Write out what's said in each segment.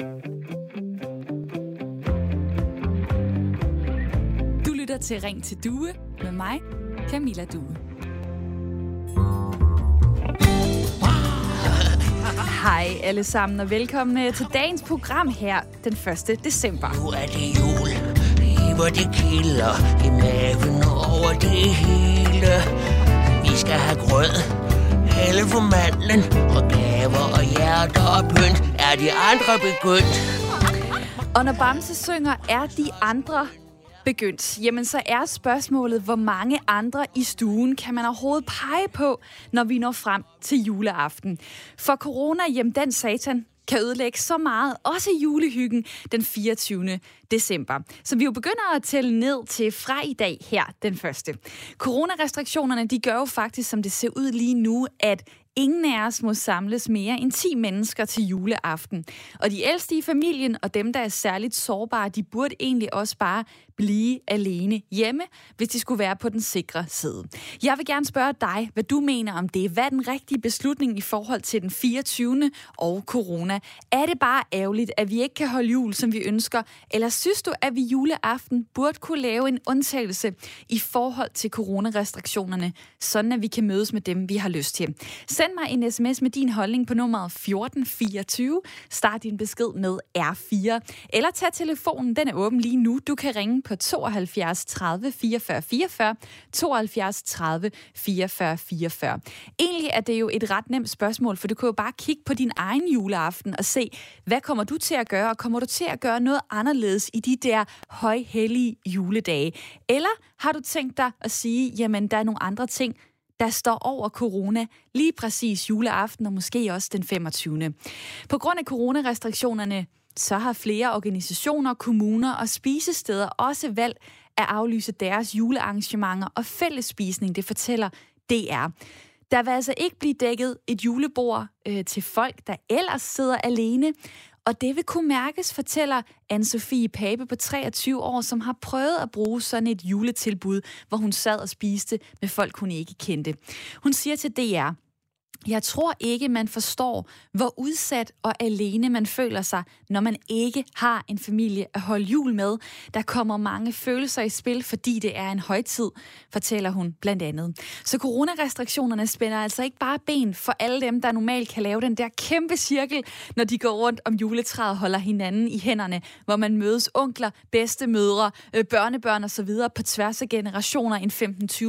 Du lytter til Ring til Due med mig, Camilla Due. Hej alle sammen og velkommen øh, til dagens program her den 1. december. Nu er det jul, hvor det kilder i maven over det hele. Vi skal have grød, tale for mandlen, og gaver og hjerter og pynt er de andre begyndt. Og når Bamse synger, er de andre begyndt, jamen så er spørgsmålet, hvor mange andre i stuen kan man overhovedet pege på, når vi når frem til juleaften. For corona, jamen den satan, kan ødelægge så meget, også julehyggen den 24. december. Så vi jo begynder at tælle ned til fra i dag her den første. Coronarestriktionerne, de gør jo faktisk, som det ser ud lige nu, at Ingen af os må samles mere end 10 mennesker til juleaften. Og de ældste i familien og dem, der er særligt sårbare, de burde egentlig også bare blive alene hjemme, hvis de skulle være på den sikre side. Jeg vil gerne spørge dig, hvad du mener om det. Hvad er den rigtige beslutning i forhold til den 24. og corona? Er det bare ærgerligt, at vi ikke kan holde jul, som vi ønsker? Eller synes du, at vi juleaften burde kunne lave en undtagelse i forhold til coronarestriktionerne, sådan at vi kan mødes med dem, vi har lyst til? Send mig en sms med din holdning på nummeret 1424. Start din besked med R4. Eller tag telefonen, den er åben lige nu. Du kan ringe på 72 30 44 44, 72 30 44 44. Egentlig er det jo et ret nemt spørgsmål, for du kan jo bare kigge på din egen juleaften og se, hvad kommer du til at gøre, og kommer du til at gøre noget anderledes i de der højhellige juledage? Eller har du tænkt dig at sige, jamen der er nogle andre ting, der står over corona lige præcis juleaften og måske også den 25. På grund af coronarestriktionerne, så har flere organisationer, kommuner og spisesteder også valgt at aflyse deres julearrangementer og fællesspisning, det fortæller DR. Der vil altså ikke blive dækket et julebord øh, til folk, der ellers sidder alene, og det vil kunne mærkes, fortæller Anne-Sophie Pape på 23 år, som har prøvet at bruge sådan et juletilbud, hvor hun sad og spiste med folk, hun ikke kendte. Hun siger til DR, jeg tror ikke, man forstår, hvor udsat og alene man føler sig, når man ikke har en familie at holde jul med. Der kommer mange følelser i spil, fordi det er en højtid, fortæller hun blandt andet. Så coronarestriktionerne spænder altså ikke bare ben for alle dem, der normalt kan lave den der kæmpe cirkel, når de går rundt om juletræet og holder hinanden i hænderne, hvor man mødes onkler, bedstemødre, øh, børnebørn osv. på tværs af generationer end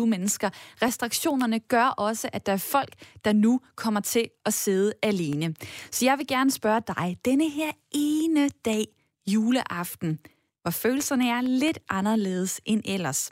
15-20 mennesker. Restriktionerne gør også, at der er folk, der nu kommer til at sidde alene. Så jeg vil gerne spørge dig, denne her ene dag, juleaften, hvor følelserne er lidt anderledes end ellers.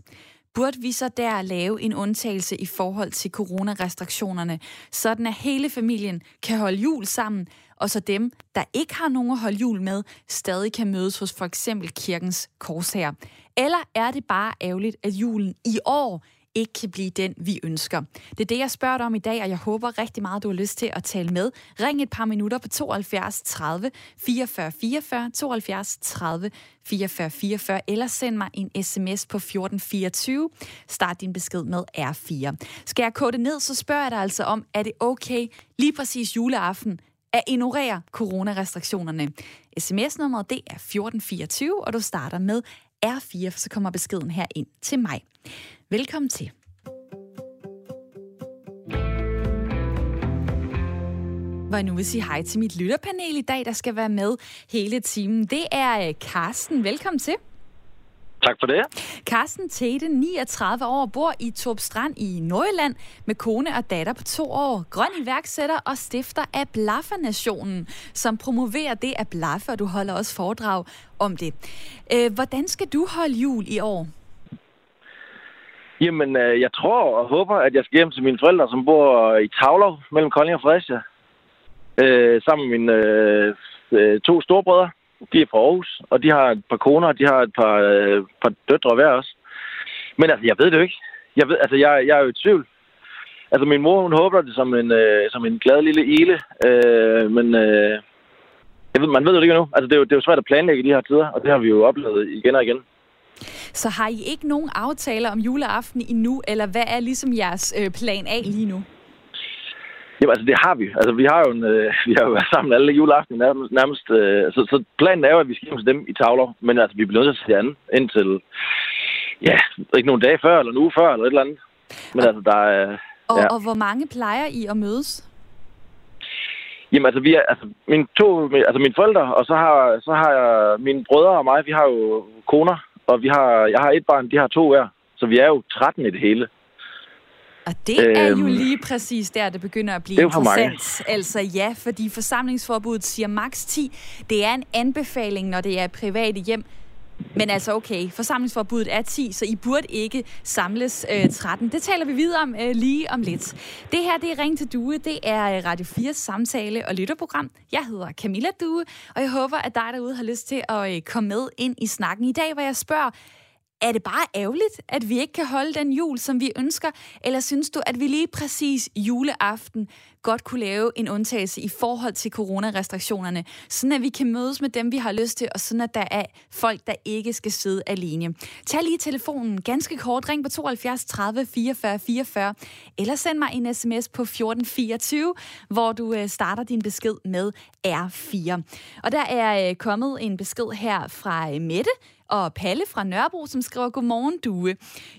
Burde vi så der lave en undtagelse i forhold til coronarestriktionerne, sådan at hele familien kan holde jul sammen, og så dem, der ikke har nogen at holde jul med, stadig kan mødes hos for eksempel kirkens korsherre? Eller er det bare ærgerligt, at julen i år ikke kan blive den, vi ønsker. Det er det, jeg spørger dig om i dag, og jeg håber rigtig meget, du har lyst til at tale med. Ring et par minutter på 72 30 44 44, 72 30 44 44, eller send mig en sms på 1424. Start din besked med R4. Skal jeg kode ned, så spørger jeg dig altså om, er det okay lige præcis juleaften at ignorere coronarestriktionerne. SMS-nummeret det er 1424, og du starter med R4, så kommer beskeden her ind til mig. Velkommen til. Hvor jeg nu vil sige hej til mit lytterpanel i dag, der skal være med hele timen. Det er øh, Karsten. Carsten. Velkommen til. Tak for det. Carsten Tete, 39 år, bor i Torp Strand i Nordjylland med kone og datter på to år. Grøn iværksætter og stifter af Blaffer-nationen, som promoverer det at blaffe, og du holder også foredrag om det. Øh, hvordan skal du holde jul i år? Jamen, øh, jeg tror og håber, at jeg skal hjem til mine forældre, som bor i Tavlov mellem Kolding og Fredericia. Øh, sammen med mine øh, øh, to storebrødre. De er fra Aarhus, og de har et par koner, og de har et par, øh, par døtre hver også. Men altså, jeg ved det jo ikke. Jeg, ved, altså, jeg, jeg er jo i tvivl. Altså, min mor, hun håber det som en, øh, som en glad lille ile. Øh, men øh, jeg ved, man ved jo det ikke endnu. Altså, det er, jo, det er jo svært at planlægge i de her tider, og det har vi jo oplevet igen og igen. Så har I ikke nogen aftaler om juleaften endnu, eller hvad er ligesom jeres øh, plan A lige nu? Jamen, altså, det har vi. Altså, vi har jo, en, øh, vi har jo været sammen alle juleaften nærmest. nærmest øh, så, så, planen er jo, at vi skal hjem til dem i tavler. Men altså, vi bliver nødt til at se andet indtil, ja, ikke nogle dage før, eller en uge før, eller et eller andet. Men altså, der er... Og, ja. og hvor mange plejer I at mødes? Jamen, altså, vi er, altså, mine to, altså, mine forældre, og så har, så har jeg mine brødre og mig, vi har jo koner, og vi har, jeg har et barn, de har to hver. Så vi er jo 13 i det hele. Og det øhm, er jo lige præcis der, det begynder at blive interessant. Altså ja, fordi forsamlingsforbuddet siger maks 10. Det er en anbefaling, når det er private hjem. Men altså okay, forsamlingsforbuddet er 10, så I burde ikke samles øh, 13. Det taler vi videre om øh, lige om lidt. Det her, det er Ring til Due. Det er øh, Radio 4's samtale- og lytterprogram. Jeg hedder Camilla Due, og jeg håber, at dig derude har lyst til at øh, komme med ind i snakken i dag, hvor jeg spørger, er det bare ærgerligt, at vi ikke kan holde den jul, som vi ønsker? Eller synes du, at vi lige præcis juleaften godt kunne lave en undtagelse i forhold til coronarestriktionerne, sådan at vi kan mødes med dem, vi har lyst til, og sådan at der er folk, der ikke skal sidde alene. Tag lige telefonen ganske kort, ring på 72 30 44 44, eller send mig en sms på 1424, hvor du øh, starter din besked med R4. Og der er øh, kommet en besked her fra øh, Mette, og Palle fra Nørrebro, som skriver, Godmorgen, Due.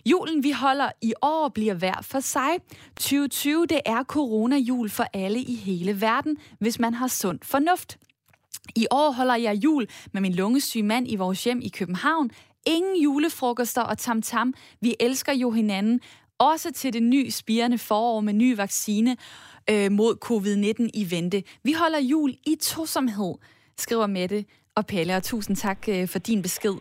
Julen, vi holder i år, bliver hver for sig. 2020, det er coronajul for alle i hele verden, hvis man har sund fornuft. I år holder jeg jul med min lungesyge mand i vores hjem i København. Ingen julefrokoster og tamtam. -tam. Vi elsker jo hinanden. Også til det nye spirende forår med ny vaccine øh, mod covid-19 i vente. Vi holder jul i tosomhed, skriver Mette og Pelle, og tusind tak øh, for din besked.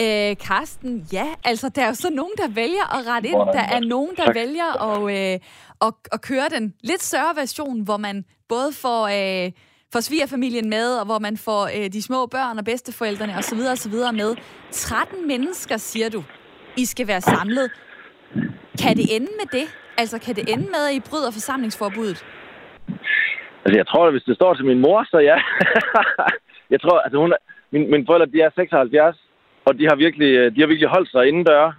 Øh, Karsten, ja, altså der er jo så nogen, der vælger at rette ind. Der er nogen, der tak. vælger at, øh, at, at køre den lidt større version, hvor man både får, øh, får svigerfamilien med, og hvor man får øh, de små børn og bedsteforældrene osv. osv. med. 13 mennesker, siger du, I skal være samlet. Kan det ende med det? Altså, kan det ende med, at I bryder forsamlingsforbuddet? Altså, jeg tror, at hvis det står til min mor, så ja. jeg tror, altså hun, min, mine forældre, de er 76, og de har virkelig, øh, de har virkelig holdt sig indendør.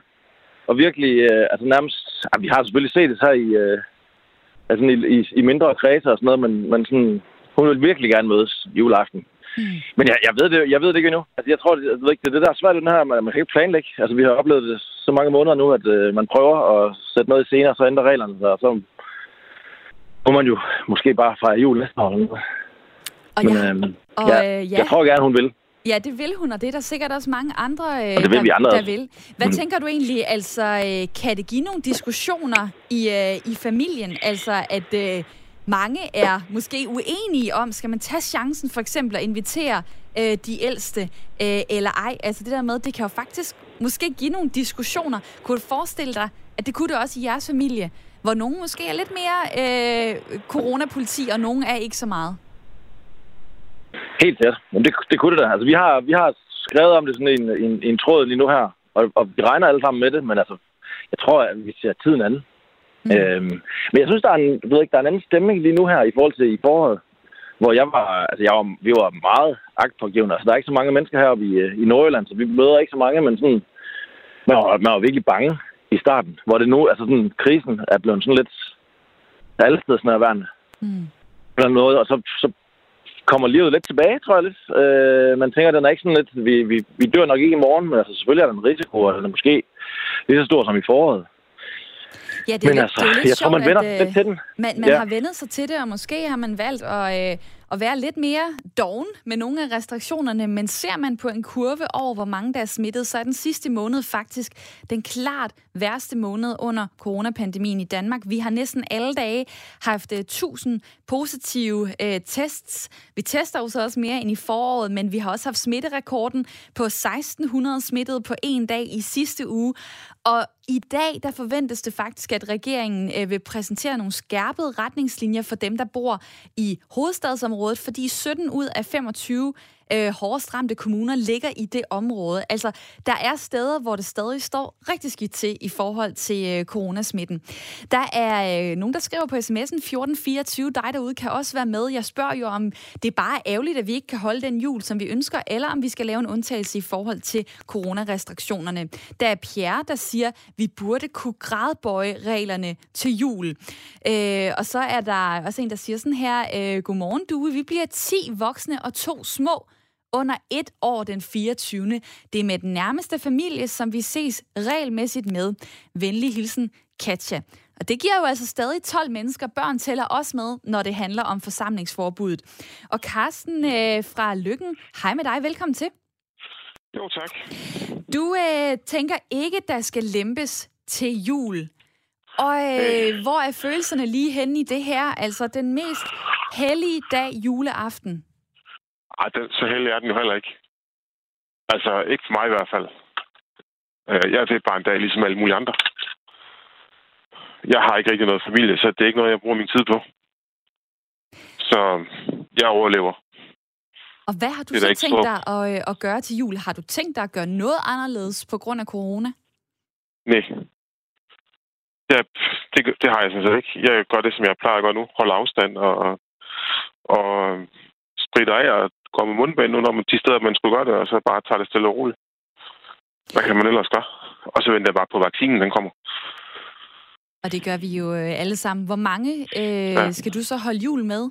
Og virkelig, øh, altså nærmest, ja, vi har selvfølgelig set det her i, øh, altså i, i, i mindre kredser og sådan noget, men, men sådan, hun vil virkelig gerne mødes juleaften. Mm. Men jeg, jeg, ved det, jeg ved det ikke endnu. Altså, jeg tror, det, jeg ved ikke, det er det, der er svært den her, man, man kan ikke planlægge. Altså, vi har oplevet det så mange måneder nu, at øh, man prøver at sætte noget i scene, og så ændrer reglerne sig, og så må man jo måske bare fejre jul næste år. Og Men, ja, øhm, og, ja, øh, ja. jeg tror gerne, hun vil. Ja, det vil hun, og det er der sikkert også mange andre, øh, og det vil der, vi andre der vil. Hvad mm. tænker du egentlig, altså, øh, kan det give nogle diskussioner i, øh, i familien? Altså, at øh, mange er måske uenige om, skal man tage chancen for eksempel at invitere øh, de ældste, øh, eller ej? Altså det der med, det kan jo faktisk måske give nogle diskussioner. Kunne du forestille dig, at det kunne det også i jeres familie, hvor nogen måske er lidt mere øh, coronapoliti, og nogen er ikke så meget? Helt tæt. Men det, det kunne det da. Altså, vi har, vi har skrevet om det sådan en, en, en tråd lige nu her, og, og vi regner alle sammen med det, men altså, jeg tror, at vi ser tiden anden. Mm. Øhm, men jeg synes, der er, en, ved ikke, der er en anden stemning lige nu her i forhold til i foråret, hvor jeg var, altså jeg var, vi var meget agtpågivende. Altså, der er ikke så mange mennesker heroppe i, i Nordjylland, så vi møder ikke så mange, men sådan, man var, man var virkelig bange i starten, hvor det nu, altså sådan, krisen er blevet sådan lidt alle steder nærværende. Mm. Eller noget, og så, så kommer livet lidt tilbage, tror jeg lidt. Øh, man tænker, den er ikke sådan lidt, vi, vi, vi dør nok ikke i morgen, men altså selvfølgelig er der en risiko, og den er måske lige så stor som i foråret. Ja, det er, Men altså, det er lidt jeg sjovt, tror, man vender at, lidt til den. Man, man ja. har vendet sig til det, og måske har man valgt at, øh, at være lidt mere doven med nogle af restriktionerne, men ser man på en kurve over, hvor mange der er smittet, så er den sidste måned faktisk den klart værste måned under coronapandemien i Danmark. Vi har næsten alle dage haft øh, 1000 positive øh, tests. Vi tester jo så også mere end i foråret, men vi har også haft smitterekorden på 1600 smittede på en dag i sidste uge. Og i dag, der forventes det faktisk, at regeringen øh, vil præsentere nogle skærpede retningslinjer for dem, der bor i hovedstadsområdet, fordi 17 ud af 25 øh, hårdest ramte kommuner ligger i det område. Altså, der er steder, hvor det stadig står rigtig skidt til i forhold til øh, coronasmitten. Der er øh, nogen, der skriver på sms'en 1424, dig derude kan også være med. Jeg spørger jo, om det er bare ærgerligt, at vi ikke kan holde den jul, som vi ønsker, eller om vi skal lave en undtagelse i forhold til coronarestriktionerne. Der er Pierre, der siger, vi burde kunne gradbøje reglerne til jul. Øh, og så er der også en, der siger sådan her, øh, godmorgen du, vi bliver 10 voksne og to små under et år den 24. Det er med den nærmeste familie, som vi ses regelmæssigt med. Venlig hilsen, Katja. Og det giver jo altså stadig 12 mennesker. Børn tæller også med, når det handler om forsamlingsforbuddet. Og Carsten øh, fra Lykken, hej med dig. Velkommen til. Jo, tak. Du øh, tænker ikke, der skal lempes til jul. Og øh, øh. hvor er følelserne lige henne i det her? Altså den mest hellige dag juleaften. Ej, den, så heldig er den jo heller ikke. Altså, ikke for mig i hvert fald. Øh, jeg er bare en dag, ligesom alle mulige andre. Jeg har ikke rigtig noget familie, så det er ikke noget, jeg bruger min tid på. Så jeg overlever. Og hvad har du så tænkt dig at, øh, at gøre til jul? Har du tænkt dig at gøre noget anderledes på grund af corona? Nej. Ja, det, det har jeg sådan set ikke. Jeg gør det, som jeg plejer at gøre nu. Holde afstand og, og spritte af og gå med mundbind nu, når man de steder, man skulle gøre det, og så bare tage det stille og roligt. Hvad kan man ellers gøre? Og så venter jeg bare på, at vaccinen den kommer. Og det gør vi jo øh, alle sammen. Hvor mange øh, ja. skal du så holde jul med?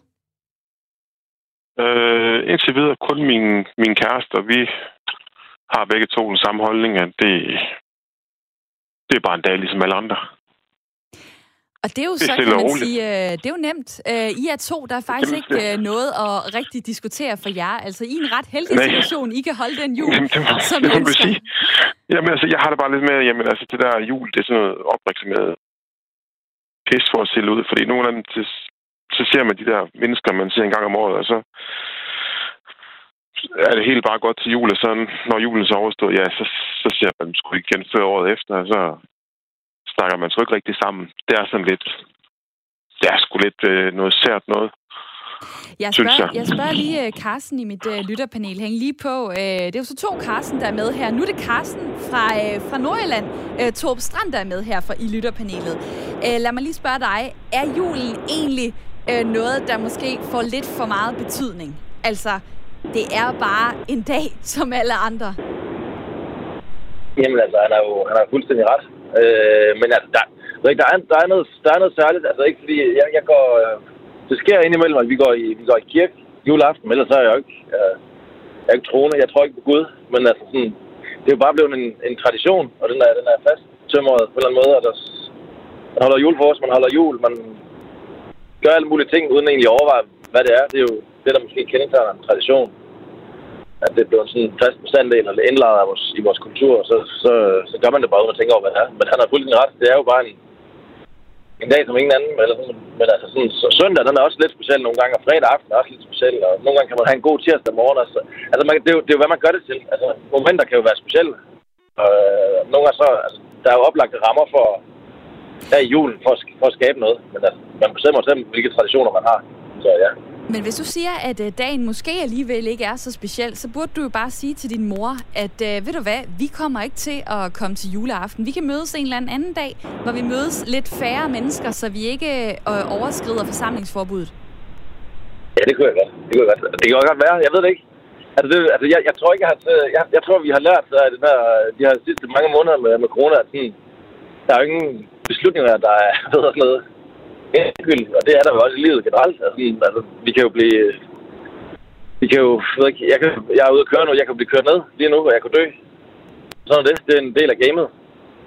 Øh, indtil videre kun min, min kæreste, og vi har begge to den samme holdning, at det, det er bare en dag ligesom alle andre. Og det er jo det så, kan man sige, øh, det er jo nemt. Øh, I er to, der er faktisk Jamen, ikke øh, noget at rigtig diskutere for jer. Altså, I er en ret heldig Nej. situation. I kan holde den jul, jamen, det som det må sige. Jamen, altså, jeg har det bare lidt med, jamen, altså, det der jul, det er sådan noget opmærksomhed pis for at sælge ud. Fordi nogle af dem, så ser man de der mennesker, man ser en gang om året, og så er det helt bare godt til jul, og så når julen så overstået, ja, så, så ser man sgu igen før året efter, og så snakker man sgu ikke rigtig sammen. Det er sådan lidt, det er sgu lidt øh, noget sært noget. Jeg spørger, jeg. jeg spørger lige Carsten i mit uh, lytterpanel. Hæng lige på. Uh, det er jo så to Carsten, der er med her. Nu er det Carsten fra, uh, fra Nordjylland. Uh, Torb Strand, der er med her fra, i lytterpanelet. Uh, lad mig lige spørge dig. Er julen egentlig uh, noget, der måske får lidt for meget betydning? Altså, det er bare en dag som alle andre. Jamen altså, han har jo han har fuldstændig ret. Øh, men altså, der, der, er, der, er noget, der er noget særligt. Altså ikke fordi, jeg, jeg går... Øh, det sker indimellem, at vi går i, vi går i kirke juleaften, men ellers er jeg jo ikke, øh, jeg er ikke troende. Jeg tror ikke på Gud, men altså sådan, det er jo bare blevet en, en tradition, og den er, den er fast tømret på en eller anden måde. Og der, man holder jul for os, man holder jul, man gør alle mulige ting, uden egentlig at overveje, hvad det er. Det er jo det, der måske kendetegner en tradition. At det er blevet sådan en fast bestanddel, eller indlejret af vores, i vores kultur, så, så, så gør man det bare, uden at tænke over, hvad det er. Men han har fuldstændig ret. Det er jo bare en, en dag som ingen anden. Eller altså sådan, men altså sådan, så søndag, den er også lidt speciel nogle gange, og fredag aften er også lidt speciel, og nogle gange kan man have en god tirsdag morgen. Altså, altså man, det, er jo, det er jo, hvad man gør det til. Altså, momenter kan jo være specielle. Og, øh, nogle gange så, altså, der er jo oplagte rammer for, der i julen for, for at skabe noget. Men altså, man bestemmer selv, hvilke traditioner man har. Så ja. Men hvis du siger, at øh, dagen måske alligevel ikke er så speciel, så burde du jo bare sige til din mor, at øh, ved du hvad, vi kommer ikke til at komme til juleaften. Vi kan mødes en eller anden dag, hvor vi mødes lidt færre mennesker, så vi ikke øh, øh overskrider forsamlingsforbuddet. Ja, det kunne jeg godt. Det kunne jeg godt. Det kan godt være. Jeg ved det ikke. Altså, det, altså jeg, jeg, tror ikke, jeg, har, jeg, jeg tror, vi har lært af den der, de her sidste mange måneder med, med corona, at der er jo ingen beslutninger, der er ved noget endegyldigt, og det er der jo også i livet generelt. Altså, altså, vi kan jo blive... Vi kan jo... Jeg, ved ikke, jeg, kan, jeg er ude at køre nu, jeg kan blive kørt ned lige nu, og jeg kan dø. Sådan er det. Det er en del af gamet.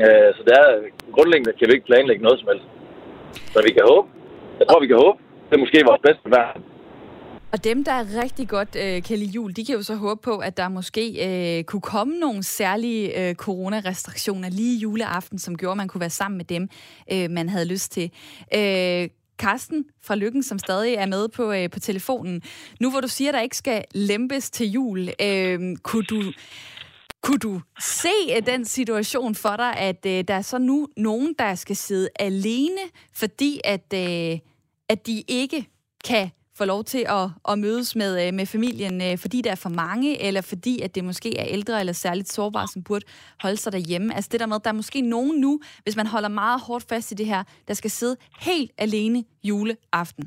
Øh, så det er grundlæggende, kan vi ikke planlægge noget som helst. Så vi kan håbe. Jeg tror, vi kan håbe. Det er måske vores bedste værd. Og dem, der er rigtig godt øh, kan lide jul, de kan jo så håbe på, at der måske øh, kunne komme nogle særlige øh, coronarestriktioner lige juleaften, som gjorde, at man kunne være sammen med dem, øh, man havde lyst til. Øh, Karsten fra Lykken, som stadig er med på, øh, på telefonen. Nu hvor du siger, at der ikke skal lempes til jul, øh, kunne du... Kunne du se øh, den situation for dig, at øh, der er så nu nogen, der skal sidde alene, fordi at, øh, at de ikke kan får lov til at, at mødes med, øh, med familien, øh, fordi der er for mange, eller fordi at det måske er ældre eller særligt sårbare, som burde holde sig derhjemme. Altså det der med, at der er måske nogen nu, hvis man holder meget hårdt fast i det her, der skal sidde helt alene juleaften.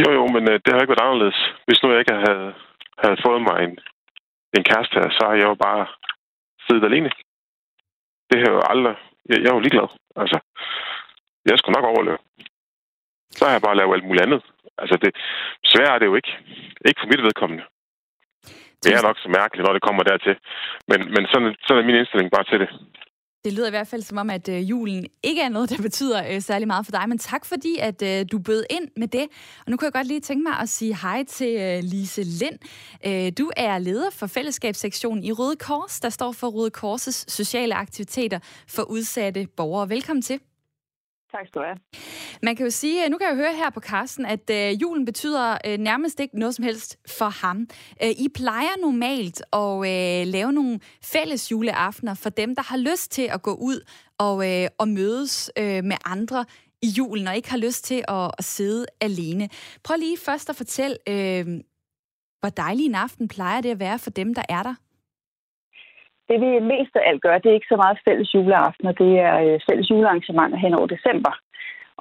Jo, jo, men øh, det har ikke været anderledes. Hvis nu jeg ikke havde, havde fået mig en, en kæreste her, så har jeg jo bare siddet alene. Det har jo aldrig... Jeg, jeg er jo ligeglad. Altså, jeg skulle nok overleve. Så har jeg bare lavet alt muligt andet. Altså, det, svært er det jo ikke. Ikke for mit vedkommende. Det er nok så mærkeligt, når det kommer dertil. Men, men sådan, sådan er min indstilling bare til det. Det lyder i hvert fald som om, at øh, julen ikke er noget, der betyder øh, særlig meget for dig, men tak fordi, at øh, du bød ind med det. Og nu kan jeg godt lige tænke mig at sige hej til øh, Lise Lind. Øh, du er leder for fællesskabssektionen i Røde Kors, der står for Røde Kors' sociale aktiviteter for udsatte borgere. Velkommen til. Tak skal du have. Man kan jo sige, øh, nu kan jeg høre her på Carsten, at øh, julen betyder øh, nærmest ikke noget som helst for ham. Øh, I plejer normalt at øh, lave nogle fælles juleaftener for dem, der har lyst til at gå ud og, øh, og mødes øh, med andre i julen, og ikke har lyst til at, at sidde alene. Prøv lige først at fortælle, øh, hvor dejlig en aften plejer det at være for dem, der er der? Det vi mest af alt gør, det er ikke så meget fælles juleaftener, det er øh, fælles julearrangementer hen over december.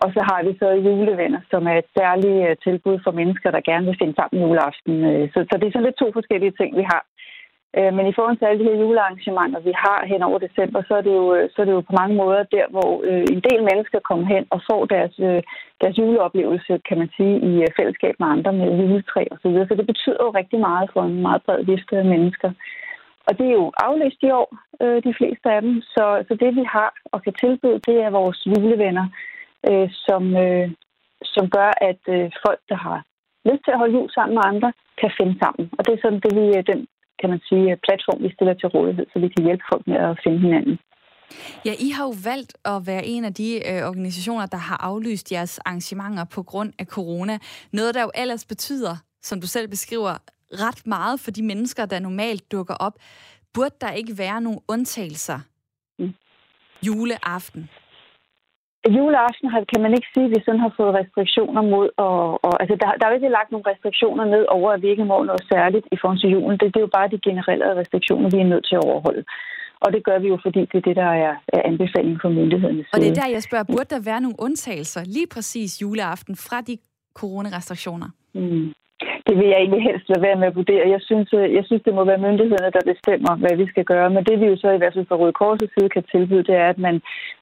Og så har vi så julevenner, som er et særligt øh, tilbud for mennesker, der gerne vil finde sammen juleaften. Øh, så, så det er sådan lidt to forskellige ting, vi har. Øh, men i forhold til alle de her julearrangementer, vi har hen over december, så er det jo, øh, så er det jo på mange måder der, hvor øh, en del mennesker kommer hen og får deres, deres juleoplevelse, kan man sige, i fællesskab med andre med juletræ og så videre. Så det betyder jo rigtig meget for en meget bred vifte af mennesker. Og det er jo aflæst i år, øh, de fleste af dem. Så, så det vi har og kan tilbyde, det er vores julevenner, øh, som, øh, som gør, at øh, folk, der har lyst til at holde jul sammen med andre, kan finde sammen. Og det er sådan det, vi, øh, den kan man sige, øh, platform, vi stiller til rådighed, så vi kan hjælpe folk med at finde hinanden. Ja, I har jo valgt at være en af de øh, organisationer, der har aflyst jeres arrangementer på grund af corona. Noget, der jo ellers betyder, som du selv beskriver, ret meget for de mennesker, der normalt dukker op. Burde der ikke være nogle undtagelser mm. juleaften? Juleaften kan man ikke sige, at vi sådan har fået restriktioner mod, og, og altså der, der er jo ikke lagt nogle restriktioner ned over, at vi ikke må noget særligt i forhold til julen. Det, det er jo bare de generelle restriktioner, vi er nødt til at overholde. Og det gør vi jo, fordi det er det, der er, er anbefaling for myndighederne. Og det er der, jeg spørger, burde der være nogle undtagelser lige præcis juleaften fra de coronarestriktioner? Mm det vil jeg egentlig helst lade være med at vurdere. Jeg synes, øh, jeg synes, det må være myndighederne, der bestemmer, hvad vi skal gøre. Men det vi jo så i hvert fald fra Røde Korsets side kan tilbyde, det er, at man,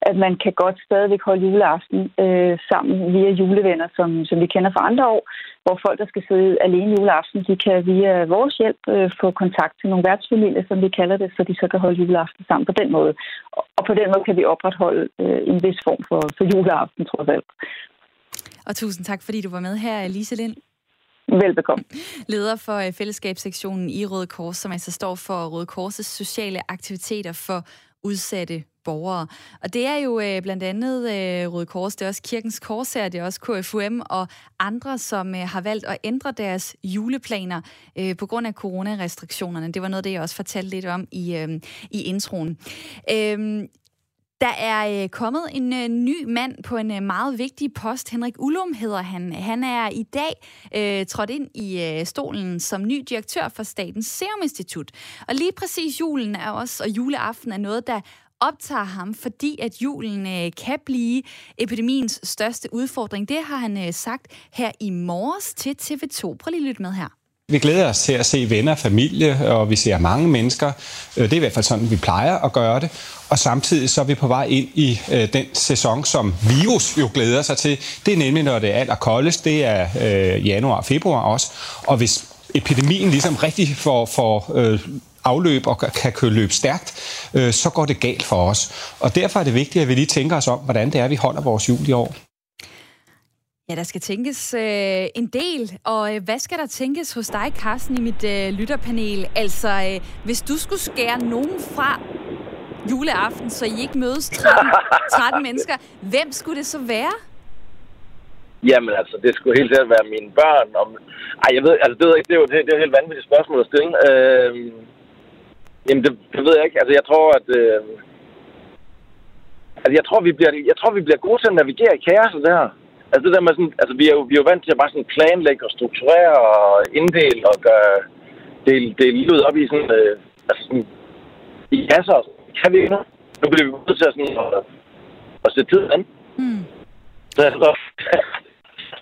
at man kan godt stadigvæk holde juleaften øh, sammen via julevenner, som, som vi kender fra andre år, hvor folk, der skal sidde alene juleaften, de kan via vores hjælp øh, få kontakt til nogle værtsfamilier, som vi kalder det, så de så kan holde juleaften sammen på den måde. Og på den måde kan vi opretholde øh, en vis form for, for juleaften, trods alt. Og tusind tak, fordi du var med her, Lise Lind. Velbekomme. Leder for øh, fællesskabssektionen i Røde Kors, som altså står for Røde Kors' sociale aktiviteter for udsatte borgere. Og det er jo øh, blandt andet øh, Røde Kors, det er også Kirkens Korsager, det er også KFUM og andre, som øh, har valgt at ændre deres juleplaner øh, på grund af coronarestriktionerne. Det var noget, det jeg også fortalte lidt om i, øh, i introen. Øh, der er øh, kommet en øh, ny mand på en øh, meget vigtig post. Henrik Ullum hedder han. Han er i dag øh, trådt ind i øh, stolen som ny direktør for Statens Serum Institut. Og lige præcis julen er også, og juleaften er noget, der optager ham, fordi at julen øh, kan blive epidemiens største udfordring. Det har han øh, sagt her i morges til TV2. Prøv lige at lytte med her. Vi glæder os til at se venner, familie, og vi ser mange mennesker. Øh, det er i hvert fald sådan, vi plejer at gøre det. Og samtidig så er vi på vej ind i øh, den sæson, som virus jo glæder sig til. Det er nemlig, når det er allerkoldest. Det er øh, januar og februar også. Og hvis epidemien ligesom rigtig får, får øh, afløb og kan køre løb stærkt, øh, så går det galt for os. Og derfor er det vigtigt, at vi lige tænker os om, hvordan det er, vi holder vores jul i år. Ja, der skal tænkes øh, en del. Og øh, hvad skal der tænkes hos dig, Carsten, i mit øh, lytterpanel? Altså, øh, hvis du skulle skære nogen fra juleaften, så I ikke mødes 13, 13 mennesker, hvem skulle det så være? Jamen altså, det skulle helt sikkert være mine børn. Om... Ej, jeg ved, altså, det, ved jeg, det, er jo, det, det er jo et helt vanvittigt spørgsmål at stille. Øh... Jamen, det, det ved jeg ikke. Altså, jeg tror, at... Øh... Altså, jeg tror, vi bliver, jeg tror, vi bliver gode til at navigere i kaoset der. Altså det der med sådan, altså vi er jo, vi er jo vant til at bare sådan planlægge og strukturere og inddele og gøre, dele, dele livet op i sådan, øh, altså sådan, i kasser. Kan vi ikke nu? Bliver vi nødt til at, sådan, at, at sætte tid an. Hmm. Så så,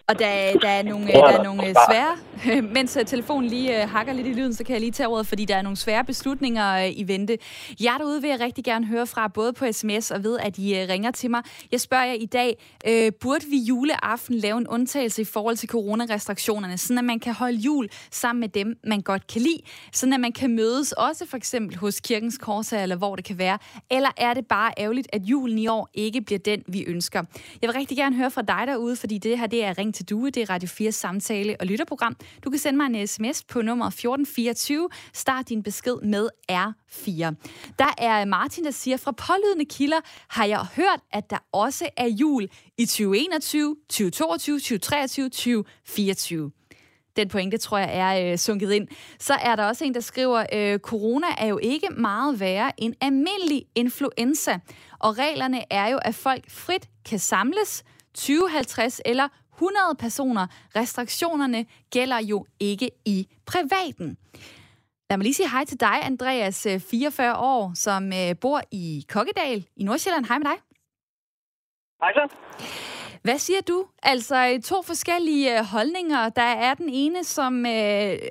Og der, der er nogle, der er nogle øh, svære, mens øh, telefonen lige uh, hakker lidt i lyden, så kan jeg lige tage ordet, fordi der er nogle svære beslutninger i vente. Jeg derude vil jeg rigtig gerne høre fra, både på sms og ved, at I ringer til mig. Jeg spørger jer i dag, uh, burde vi juleaften lave en undtagelse i forhold til coronarestriktionerne, sådan at man kan holde jul sammen med dem, man godt kan lide, sådan at man kan mødes også for eksempel hos Kirkens Korsa, eller hvor det kan være, eller er det bare ærgerligt, at julen i år ikke bliver den, vi ønsker? Jeg vil rigtig gerne høre fra dig derude, fordi det her det er Ring til Due, det er Radio 4 samtale- og lytterprogram. Du kan sende mig en sms på nummer 1424. Start din besked med R4. Der er Martin, der siger, fra pålydende kilder har jeg hørt, at der også er jul i 2021, 2022, 2023, 2024. Den pointe, tror jeg, er øh, sunket ind. Så er der også en, der skriver, øh, corona er jo ikke meget værre end almindelig influenza. Og reglerne er jo, at folk frit kan samles 20, 50 eller 100 personer. Restriktionerne gælder jo ikke i privaten. Lad mig lige sige hej til dig, Andreas, 44 år, som øh, bor i Kokkedal i Nordsjælland. Hej med dig. Hej så. Hvad siger du? Altså to forskellige øh, holdninger. Der er den ene, som øh,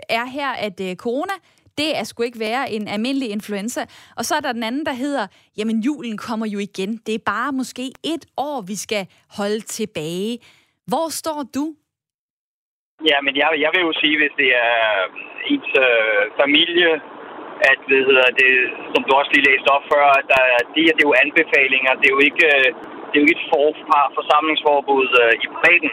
er her, at øh, corona, det er sgu ikke være en almindelig influenza. Og så er der den anden, der hedder, jamen julen kommer jo igen. Det er bare måske et år, vi skal holde tilbage. Hvor står du? Ja, men jeg, jeg vil jo sige, hvis det er øh, ens øh, familie, at hvad hedder det, som du også lige læste op før, at der, det, det er jo anbefalinger. Det er jo ikke, øh, det er jo ikke et for, forsamlingsforbud øh, i bredden.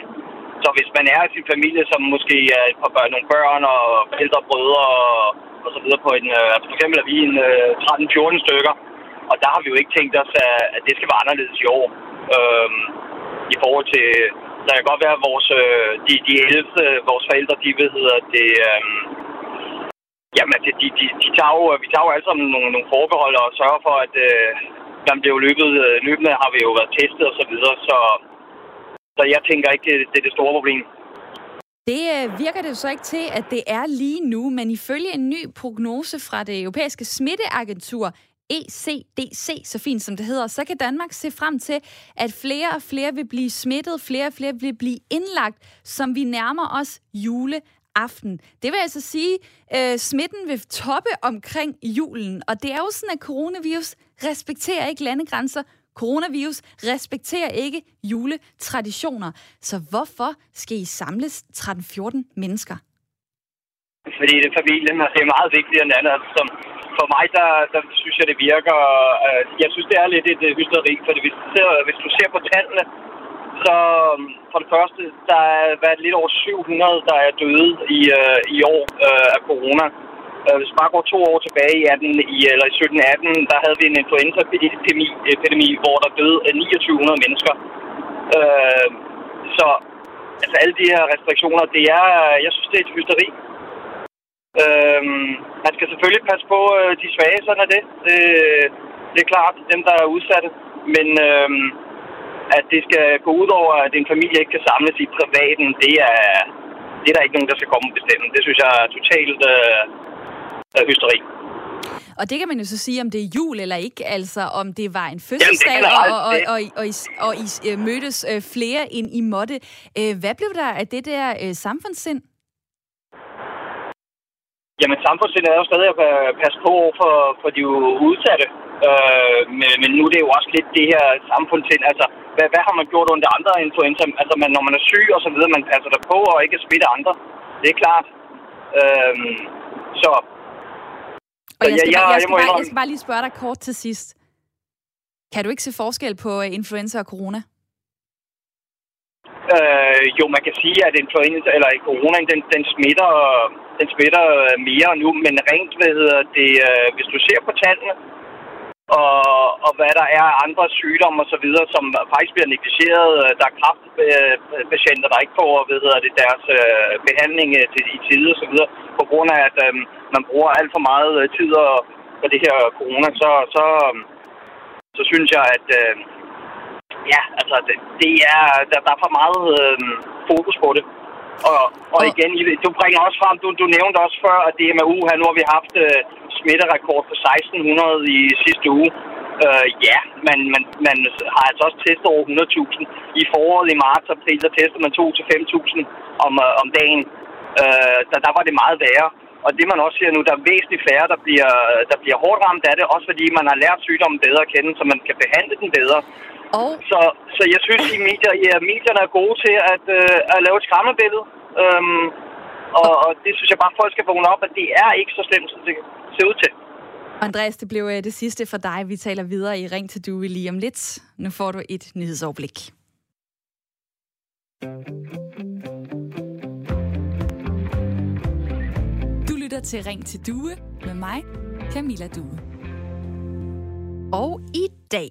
Så hvis man er i sin familie, som måske er et par børn, nogle børn og ældre brødre og, og så videre på en, øh, for eksempel er vi en øh, 13-14 stykker, og der har vi jo ikke tænkt os, at, at det skal være anderledes i år. Øh, I forhold til, der kan godt være, at vores, øh, de, de ældste, vores forældre, de ved, hedder det, øh, jamen, de, de, de, de tager jo, vi tager jo alle sammen nogle, nogle forbehold og sørger for, at øh, jamen, det er jo løbet, øh, løbende har vi jo været testet og så videre, så, så jeg tænker ikke, øh, det er det store problem. Det øh, virker det jo så ikke til, at det er lige nu, men ifølge en ny prognose fra det europæiske smitteagentur, ECDC, så fint som det hedder, så kan Danmark se frem til, at flere og flere vil blive smittet, flere og flere vil blive indlagt, som vi nærmer os juleaften. Det vil altså sige, at øh, smitten vil toppe omkring julen, og det er jo sådan, at coronavirus respekterer ikke landegrænser. Coronavirus respekterer ikke juletraditioner. Så hvorfor skal I samles 13-14 mennesker? Fordi det er familien, og det er meget vigtigt end andet. Som, for mig, der, der synes jeg, det virker... Øh, jeg synes, det er lidt et øh, hysteri, for hvis du ser, hvis du ser på tallene, så øh, for det første, der er været lidt over 700, der er døde i, øh, i år øh, af corona. Øh, hvis man bare går to år tilbage i, 18, i, eller i 17-18, der havde vi en influenzaepidemi, epidemi, hvor der døde 2900 mennesker. Øh, så altså alle de her restriktioner, det er, jeg synes, det er et hysteri. Øhm, man skal selvfølgelig passe på øh, de svage, sådan er det. det. Det er klart, dem der er udsatte. Men øhm, at det skal gå ud over, at en familie ikke kan samles i privaten, det er, det er der ikke nogen, der skal komme og bestemme. Det synes jeg er totalt øh, hysteri. Og det kan man jo så sige, om det er jul eller ikke, altså om det var en fødselsdag, Jamen, og, og, og, og, I, og I øh, mødtes øh, flere end I måtte. Øh, hvad blev der af det der samfundssind? Jamen, samfundssindet er jo stadig at passe på for, for de udsatte. Øh, men, men nu er det jo også lidt det her samfundssind. Altså, hvad, hvad har man gjort under andre influenza? Altså, man, når man er syg og så videre, man passer der på og ikke smitte andre. Det er klart. Øh, så... Og jeg skal, jeg, jeg, jeg, skal bare, jeg skal bare lige spørge dig kort til sidst. Kan du ikke se forskel på øh, influenza og corona? Øh, jo, man kan sige, at influenza eller corona, den, den smitter den smitter øh, mere nu, men rent, hvad hedder det, øh, hvis du ser på tallene, og, og hvad der er andre sygdomme og så videre, som faktisk bliver negligeret. Øh, der er kraftpatienter, der ikke får hvad hedder det, deres øh, behandling øh, til, i tide og så videre, på grund af, at øh, man bruger alt for meget tid på det her corona, så, så, øhm, så synes jeg, at, øh, ja, altså, det, det er, der, der er for meget øh, fokus på det. Og, og igen, du bringer også frem, du, du nævnte også før, at DMU her, nu har vi haft øh, smitterekord på 1600 i sidste uge. Øh, ja, men man, man har altså også testet over 100.000. I foråret i marts og april, der testede man 2-5.000 om, øh, om dagen. Øh, der, der var det meget værre. Og det man også ser nu, der er væsentligt færre, der bliver, der bliver hårdt ramt af det, også fordi man har lært sygdommen bedre at kende, så man kan behandle den bedre. Og... Så, så jeg synes, at medier, ja, medierne er gode til at, øh, at lave et skræmmebillede. Øhm, og, og det synes jeg bare, folk skal vågne op, at det er ikke så slemt, som det ser ud til. Andreas, det blev øh, det sidste for dig. Vi taler videre i Ring til Due lige om lidt. Nu får du et nyhedsoverblik. lytter til Ring til Due med mig, Camilla Due. Og i dag,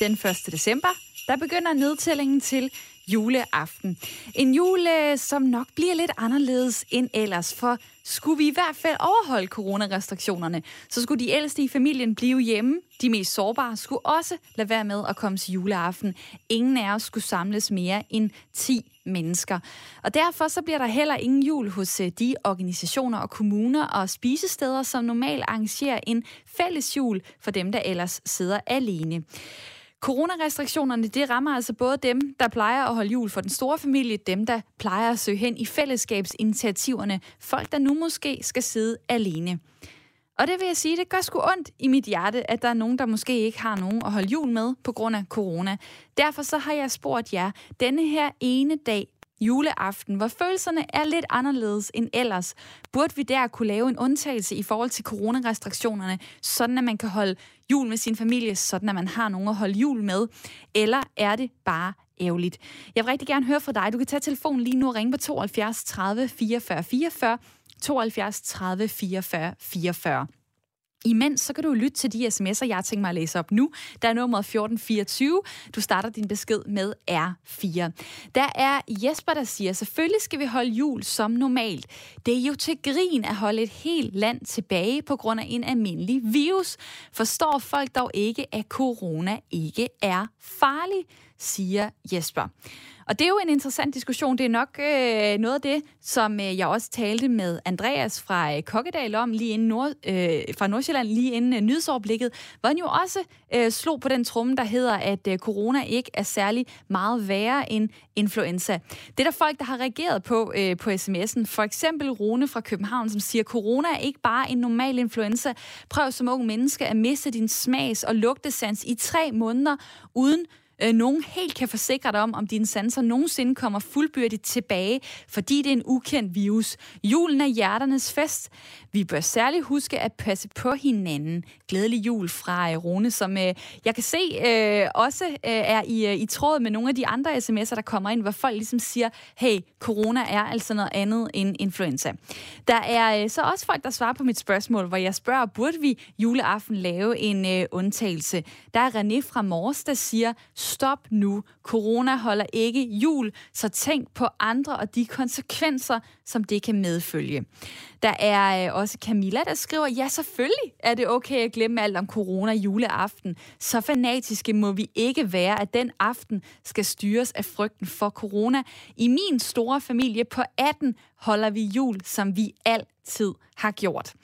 den 1. december, der begynder nedtællingen til juleaften. En jule, som nok bliver lidt anderledes end ellers, for skulle vi i hvert fald overholde coronarestriktionerne, så skulle de ældste i familien blive hjemme. De mest sårbare skulle også lade være med at komme til juleaften. Ingen af os skulle samles mere end 10 mennesker. Og derfor så bliver der heller ingen jul hos øh, de organisationer og kommuner og spisesteder, som normalt arrangerer en fælles jul for dem, der ellers sidder alene. Coronarestriktionerne, det rammer altså både dem, der plejer at holde jul for den store familie, dem, der plejer at søge hen i fællesskabsinitiativerne, folk, der nu måske skal sidde alene. Og det vil jeg sige, det gør sgu ondt i mit hjerte, at der er nogen, der måske ikke har nogen at holde jul med på grund af corona. Derfor så har jeg spurgt jer, denne her ene dag, juleaften, hvor følelserne er lidt anderledes end ellers, burde vi der kunne lave en undtagelse i forhold til coronarestriktionerne, sådan at man kan holde jul med sin familie, sådan at man har nogen at holde jul med? Eller er det bare ærgerligt? Jeg vil rigtig gerne høre fra dig. Du kan tage telefonen lige nu og ringe på 72 30 44 44, 72 30 44 44. Imens så kan du lytte til de sms'er, jeg tænker mig at læse op nu. Der er nummer 1424. Du starter din besked med R4. Der er Jesper, der siger, selvfølgelig skal vi holde jul som normalt. Det er jo til grin at holde et helt land tilbage på grund af en almindelig virus. Forstår folk dog ikke, at corona ikke er farlig, siger Jesper. Og det er jo en interessant diskussion. Det er nok øh, noget af det, som øh, jeg også talte med Andreas fra øh, Kokkedal om lige inden Nord, øh, fra Nordsjælland, lige inden øh, nyhedsoverblikket, hvor han jo også øh, slog på den tromme, der hedder, at øh, corona ikke er særlig meget værre end influenza. Det er der folk, der har reageret på øh, på sms'en. For eksempel Rune fra København, som siger, corona er ikke bare en normal influenza. Prøv som ung menneske at miste din smags- og lugtesans i tre måneder uden øh, nogen helt kan forsikre dig om, om dine sanser nogensinde kommer fuldbyrdigt tilbage, fordi det er en ukendt virus. Julen er hjerternes fest. Vi bør særligt huske at passe på hinanden. Glædelig jul fra øh, Rune, som øh, jeg kan se øh, også øh, er i, øh, i tråd med nogle af de andre sms'er, der kommer ind, hvor folk ligesom siger, hey, corona er altså noget andet end influenza. Der er øh, så også folk, der svarer på mit spørgsmål, hvor jeg spørger, burde vi juleaften lave en øh, undtagelse? Der er René fra Mors, der siger, stop nu. Corona holder ikke jul, så tænk på andre og de konsekvenser, som det kan medfølge. Der er øh, også Camilla, der skriver, ja, selvfølgelig er det okay at glemme alt om corona juleaften. Så fanatiske må vi ikke være, at den aften skal styres af frygten for corona. I min store familie på 18 holder vi jul, som vi altid tid har gjort.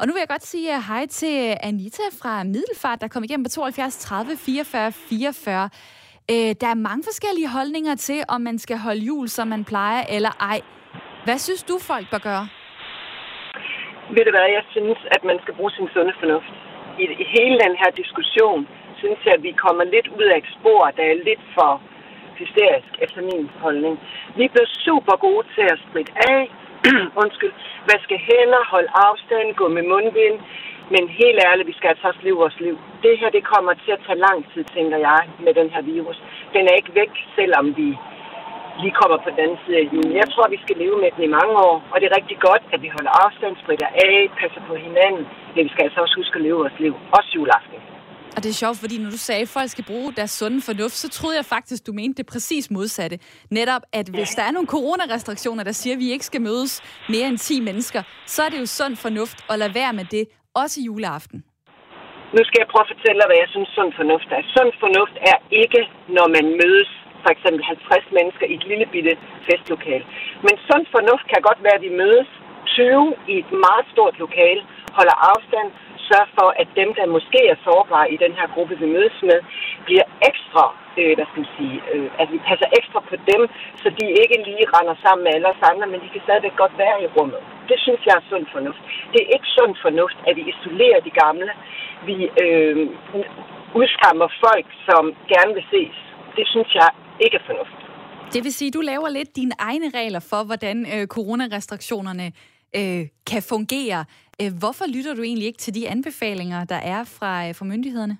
Og nu vil jeg godt sige øh, hej til Anita fra Middelfart, der kom igennem på 72 30 44 44. Øh, der er mange forskellige holdninger til, om man skal holde jul, som man plejer, eller ej. Hvad synes du, folk bør gøre? Ved du hvad, jeg synes, at man skal bruge sin sunde fornuft. I, i hele den her diskussion, synes jeg, at vi kommer lidt ud af et spor, der er lidt for hysterisk, efter min holdning. Vi blev super gode til at spritte af, undskyld, vaske hænder, holde afstand, gå med mundbind, men helt ærligt, vi skal altså også leve vores liv. Det her, det kommer til at tage lang tid, tænker jeg, med den her virus. Den er ikke væk, selvom vi lige kommer på den anden side af julen. Jeg tror, vi skal leve med den i mange år, og det er rigtig godt, at vi holder afstand, spritter af, passer på hinanden, men vi skal altså også huske at leve vores liv, også juleaften. Og det er sjovt, fordi når du sagde, at folk skal bruge deres sunde fornuft, så troede jeg faktisk, du mente det præcis modsatte. Netop, at hvis der er nogle coronarestriktioner, der siger, at vi ikke skal mødes mere end 10 mennesker, så er det jo sund fornuft at lade være med det, også juleaften. Nu skal jeg prøve at fortælle dig, hvad jeg synes sund fornuft er. Sund fornuft er ikke, når man mødes for eksempel 50 mennesker i et lille bitte festlokale. Men sund fornuft kan godt være, at vi mødes 20 i et meget stort lokale, holder afstand, sørge for, at dem, der måske er sårbare i den her gruppe, vi mødes med, bliver ekstra, øh, hvad skal man sige, øh, at vi passer ekstra på dem, så de ikke lige render sammen med alle os andre, men de kan stadigvæk godt være i rummet. Det synes jeg er sund fornuft. Det er ikke sund fornuft, at vi isolerer de gamle. Vi øh, udskammer folk, som gerne vil ses. Det synes jeg ikke er fornuft. Det vil sige, at du laver lidt dine egne regler for, hvordan øh, coronarestriktionerne øh, kan fungere. Øh, hvorfor lytter du egentlig ikke til de anbefalinger, der er fra, øh, fra myndighederne?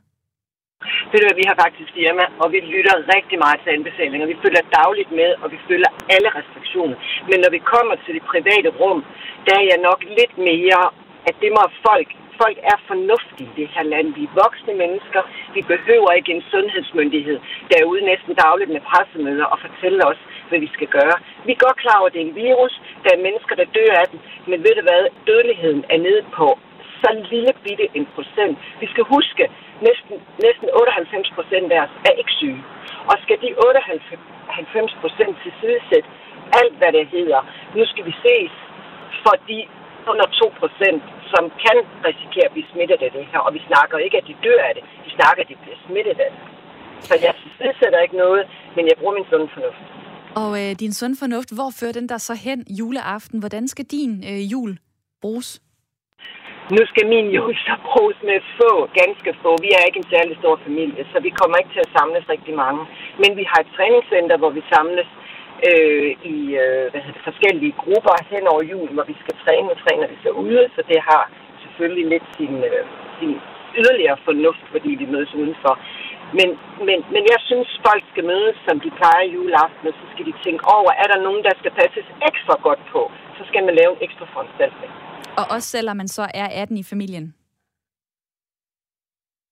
Ved du vi har faktisk firma, og vi lytter rigtig meget til anbefalinger. Vi følger dagligt med, og vi følger alle restriktioner. Men når vi kommer til det private rum, der er jeg nok lidt mere, at det må folk folk er fornuftige i det her land. Vi er voksne mennesker. Vi behøver ikke en sundhedsmyndighed, der er ude næsten dagligt med pressemøder og fortæller os, hvad vi skal gøre. Vi er godt klar over, at det er en virus. Der er mennesker, der dør af den. Men ved du hvad? Dødeligheden er nede på så lille bitte en procent. Vi skal huske, næsten, næsten 98 procent af os er ikke syge. Og skal de 98 procent tilsidesætte alt, hvad det hedder, nu skal vi ses fordi under 2 procent, som kan risikere at blive smittet af det her. Og vi snakker ikke, at de dør af det. Vi snakker, at de bliver smittet af det. Så jeg tilsætter ikke noget, men jeg bruger min sund fornuft. Og øh, din sund fornuft, hvor fører den der så hen juleaften? Hvordan skal din øh, jul bruges? Nu skal min jul så bruges med få, ganske få. Vi er ikke en særlig stor familie, så vi kommer ikke til at samles rigtig mange. Men vi har et træningscenter, hvor vi samles øh, i øh, hvad hedder det, forskellige grupper hen over julen, hvor vi skal træne. og træner vi så ude, så det har selvfølgelig lidt sin, øh, sin yderligere fornuft, fordi vi mødes udenfor. Men, men, men jeg synes, folk skal mødes, som de plejer juleaften, og så skal de tænke over, er der nogen, der skal passes ekstra godt på, så skal man lave en ekstra foranstaltning. Og også selvom man så er 18 i familien?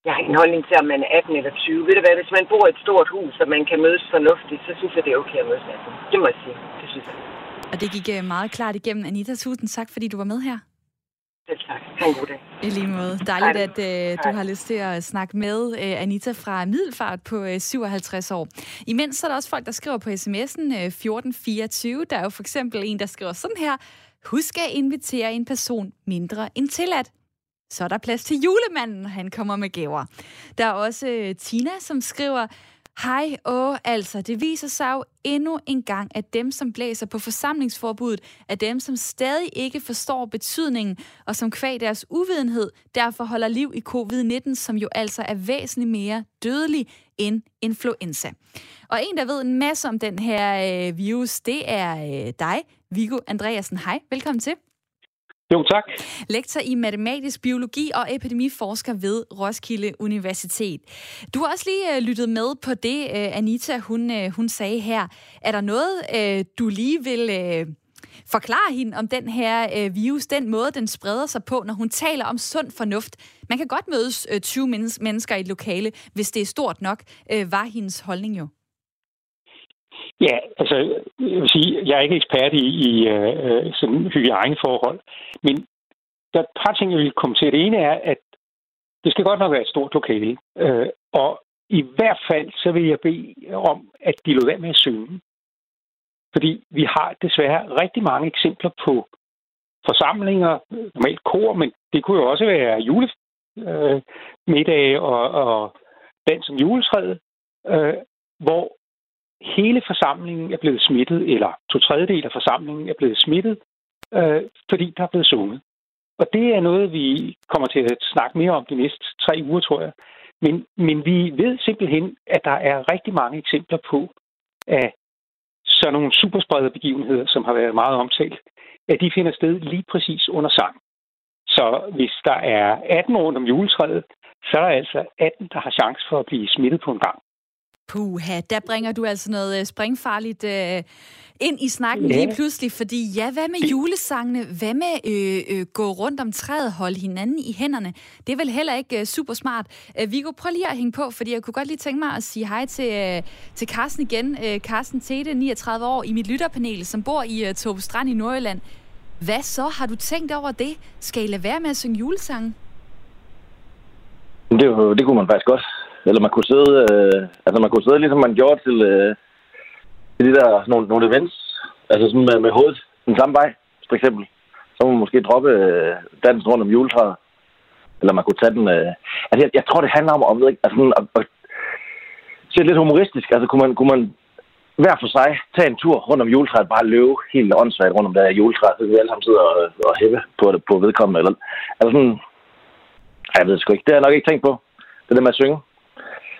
Jeg har ingen holdning til, om man er 18 eller 20. Ved du hvad, hvis man bor i et stort hus, og man kan mødes fornuftigt, så synes jeg, det er okay at mødes 18. Det må jeg sige. Det synes jeg. Og det gik øh, meget klart igennem. Anita, tusind tak, fordi du var med her. Selv tak. Ha' en god dag. I lige måde. Dejligt, at uh, du har lyst til at snakke med uh, Anita fra Middelfart på uh, 57 år. Imens så er der også folk, der skriver på sms'en uh, 1424. Der er jo for eksempel en, der skriver sådan her. Husk at invitere en person mindre end tilladt så er der plads til julemanden, han kommer med gaver. Der er også øh, Tina, som skriver, Hej, åh, altså, det viser sig jo endnu en gang, at dem, som blæser på forsamlingsforbuddet, er dem, som stadig ikke forstår betydningen, og som kvæg deres uvidenhed, derfor holder liv i covid-19, som jo altså er væsentligt mere dødelig end influenza. Og en, der ved en masse om den her øh, virus, det er øh, dig, Vigo Andreasen. Hej, velkommen til. Jo, tak. Lektor i matematisk biologi og epidemiforsker ved Roskilde Universitet. Du har også lige øh, lyttet med på det, øh, Anita hun, øh, hun sagde her. Er der noget, du lige vil forklare hende om den her virus, den måde, den spreder sig på, når hun taler om sund fornuft? Man kan godt mødes 20 mennesker i et lokale, hvis det er stort nok, var hendes holdning jo. Ja, altså, jeg vil sige, jeg er ikke ekspert i, i øh, sådan hygiejneforhold, men der er et par ting, jeg vil komme til. Det ene er, at det skal godt nok være et stort lokale, øh, og i hvert fald så vil jeg bede om, at de lå være med at synge. Fordi vi har desværre rigtig mange eksempler på forsamlinger, normalt kor, men det kunne jo også være julemiddag øh, og, og dans som juletræet, øh, hvor hele forsamlingen er blevet smittet, eller to tredjedel af forsamlingen er blevet smittet, øh, fordi der er blevet sunget. Og det er noget, vi kommer til at snakke mere om de næste tre uger, tror jeg. Men, men vi ved simpelthen, at der er rigtig mange eksempler på, at sådan nogle supersprederbegivenheder, som har været meget omtalt, at de finder sted lige præcis under sang. Så hvis der er 18 rundt om juletræet, så er der altså 18, der har chance for at blive smittet på en gang. Puha, der bringer du altså noget øh, springfarligt øh, ind i snakken ja. lige pludselig, fordi ja, hvad med julesangene? Hvad med øh, øh, gå rundt om træet, holde hinanden i hænderne? Det er vel heller ikke øh, super smart. Øh, Viggo, prøv lige at hænge på, fordi jeg kunne godt lige tænke mig at sige hej til, øh, til Carsten igen. Øh, Carsten Tete, 39 år, i mit lytterpanel, som bor i øh, Torbe Strand i Nordjylland. Hvad så? Har du tænkt over det? Skal I lade være med at synge julesange? Det, det kunne man faktisk godt. Eller man kunne sidde, øh, altså man kunne sidde ligesom man gjorde til, øh, til de der nogle, nogle events. Altså sådan med, med hovedet den samme vej, for eksempel. Så må man måske droppe øh, dansen rundt om juletræet. Eller man kunne tage den... Øh, altså jeg, jeg tror, det handler om, at, ved ikke, altså sådan, at, at se lidt humoristisk. Altså kunne man, kunne man hver for sig tage en tur rundt om juletræet, bare løbe helt åndssvagt rundt om der juletræet, så kan vi alle sammen sidde og, og hæppe på, det, på vedkommende. Eller, altså sådan, jeg ved det sgu ikke. Det har jeg nok ikke tænkt på. Det der med at synge.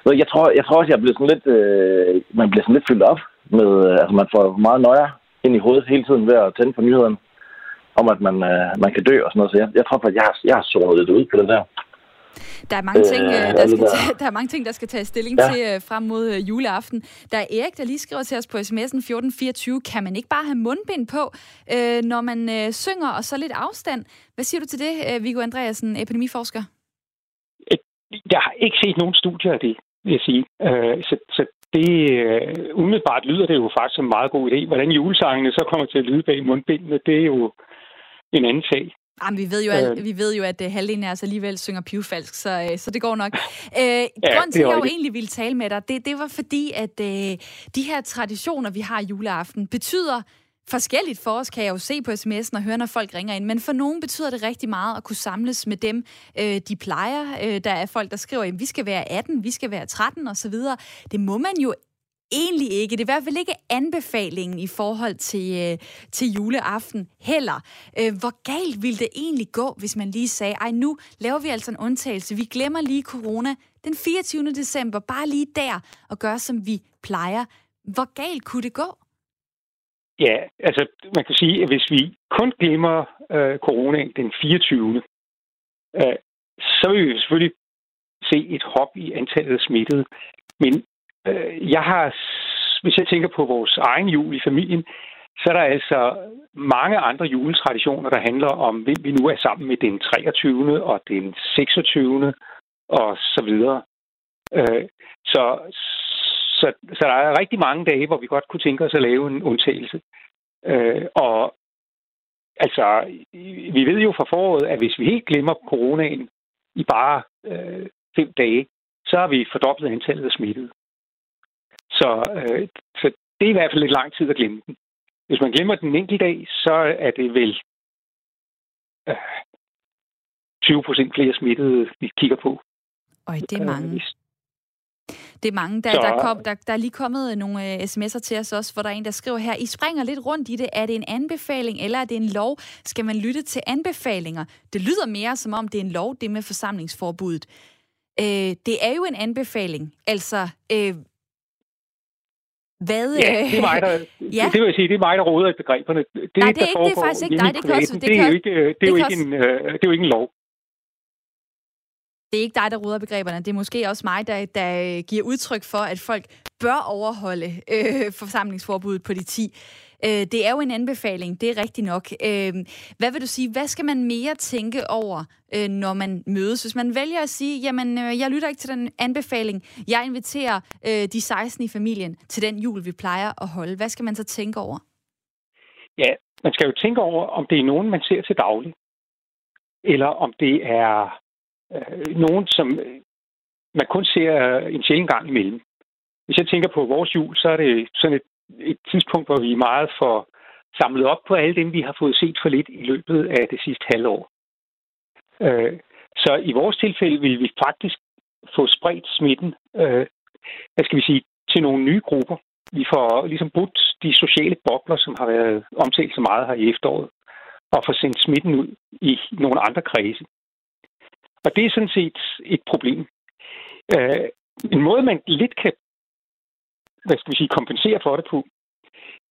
Så Jeg tror, jeg tror også, jeg bliver sådan lidt, øh, man bliver sådan lidt fyldt op med, øh, altså man får meget nøje ind i hovedet hele tiden ved at tænde på nyhederne om, at man, øh, man kan dø og sådan noget. Så jeg, jeg tror, at jeg, har- jeg har zonet lidt ud på det der. Der er mange ting, Øh, øh, der, skal der- tage, der er mange ting, der skal tage stilling Ja. til øh, frem mod øh, juleaften. Der er Erik, der lige skriver til os på sms'en 1424. Kan man ikke bare have mundbind på, øh, når man øh, synger, og så lidt afstand? Hvad siger du til det, øh, Viggo Andreasen, epidemiforsker? Jeg har ikke set nogen studier af det, vil jeg sige. Øh, så, så det, øh, umiddelbart lyder det jo faktisk som en meget god idé. Hvordan julesangene så kommer til at lyde bag mundbindene, det er jo en anden sag. Jamen, vi ved jo, at, Øh. vi ved jo, at øh, halvdelen af os alligevel synger pivfalsk, så, øh, så det går nok. Øh, ja, grunden til, at jeg jo egentlig ville tale med dig, det, det var fordi, at øh, de her traditioner, vi har juleaften, betyder forskelligt for os, kan jeg jo se på sms'en og høre, når folk ringer ind. Men for nogen betyder det rigtig meget at kunne samles med dem, øh, de plejer. Øh, der er folk, der skriver, at vi skal være 18, vi skal være 13 osv. Det må man jo egentlig ikke. Det er i hvert fald ikke anbefalingen i forhold til, øh, til juleaften heller. Øh, hvor galt ville det egentlig gå, hvis man lige sagde, ej nu laver vi altså en undtagelse. Vi glemmer lige corona den 24. december, bare lige der, og gør som vi plejer. Hvor galt kunne det gå? Ja, altså man kan sige, at hvis vi kun glemmer øh, corona den 24. Øh, så vil vi selvfølgelig se et hop i antallet af smittede. Men øh, jeg har, hvis jeg tænker på vores egen jul i familien, så er der altså mange andre juletraditioner, der handler om, hvem vi nu er sammen med den 23. og den 26. og så videre. Øh, så, så, så der er rigtig mange dage, hvor vi godt kunne tænke os at lave en undtagelse. Øh, og altså, vi ved jo fra foråret, at hvis vi helt glemmer coronaen i bare øh, fem dage, så har vi fordoblet antallet af smittede. Så, øh, så det er i hvert fald lidt lang tid at glemme den. Hvis man glemmer den enkelt dag, så er det vel øh, 20 procent flere smittede, vi kigger på. Øj, det er mange. Øh, Det er mange. Der, Så- der, kom, der, der er lige kommet nogle øh, sms'er til os også, hvor der er en, der skriver her, I springer lidt rundt i det. Er det en anbefaling, eller er det en lov? Skal man lytte til anbefalinger? Det lyder mere, som om det er en lov, det med forsamlingsforbuddet. Øh, det er jo en anbefaling. Altså, øh, hvad... Ja, øh, det er mig, der, Ja. det vil jeg sige, det er mig, der råder i begreberne. Det, Nej, det er ikke- det er faktisk ikke dig. Det kan også- det det, er jo ikke, det er det jo kan ikke en, øh, det er jo ikke en lov. Det er ikke dig, der ruder begreberne. Det er måske også mig, der, der øh, giver udtryk for, at folk bør overholde øh, forsamlingsforbuddet på de 10. Øh, det er jo en anbefaling, det er rigtigt nok. Øh, hvad vil du sige, hvad skal man mere tænke over, øh, når man mødes? Hvis man vælger at sige, jamen, øh, jeg lytter ikke til den anbefaling, jeg inviterer øh, de 16 i familien til den jul, vi plejer at holde. Hvad skal man så tænke over? Ja, man skal jo tænke over, om det er nogen, man ser til daglig. Eller om det er øh, nogen, som øh, man kun ser øh, en sjældent gang imellem. Hvis jeg tænker på vores jul, så er det sådan et, et tidspunkt, hvor vi er meget for samlet op på alle dem, vi har fået set for lidt i løbet af det sidste halvår. Øh, så i vores tilfælde vil vi faktisk få spredt smitten, øh, hvad skal vi sige, til nogle nye grupper. Vi får ligesom brudt de sociale bobler, som har været omtalt så meget her i efteråret, og får sendt smitten ud i nogle andre kredse. Og det er sådan set et problem. Øh, en måde, man lidt kan hvad skal vi sige, kompensere for det på,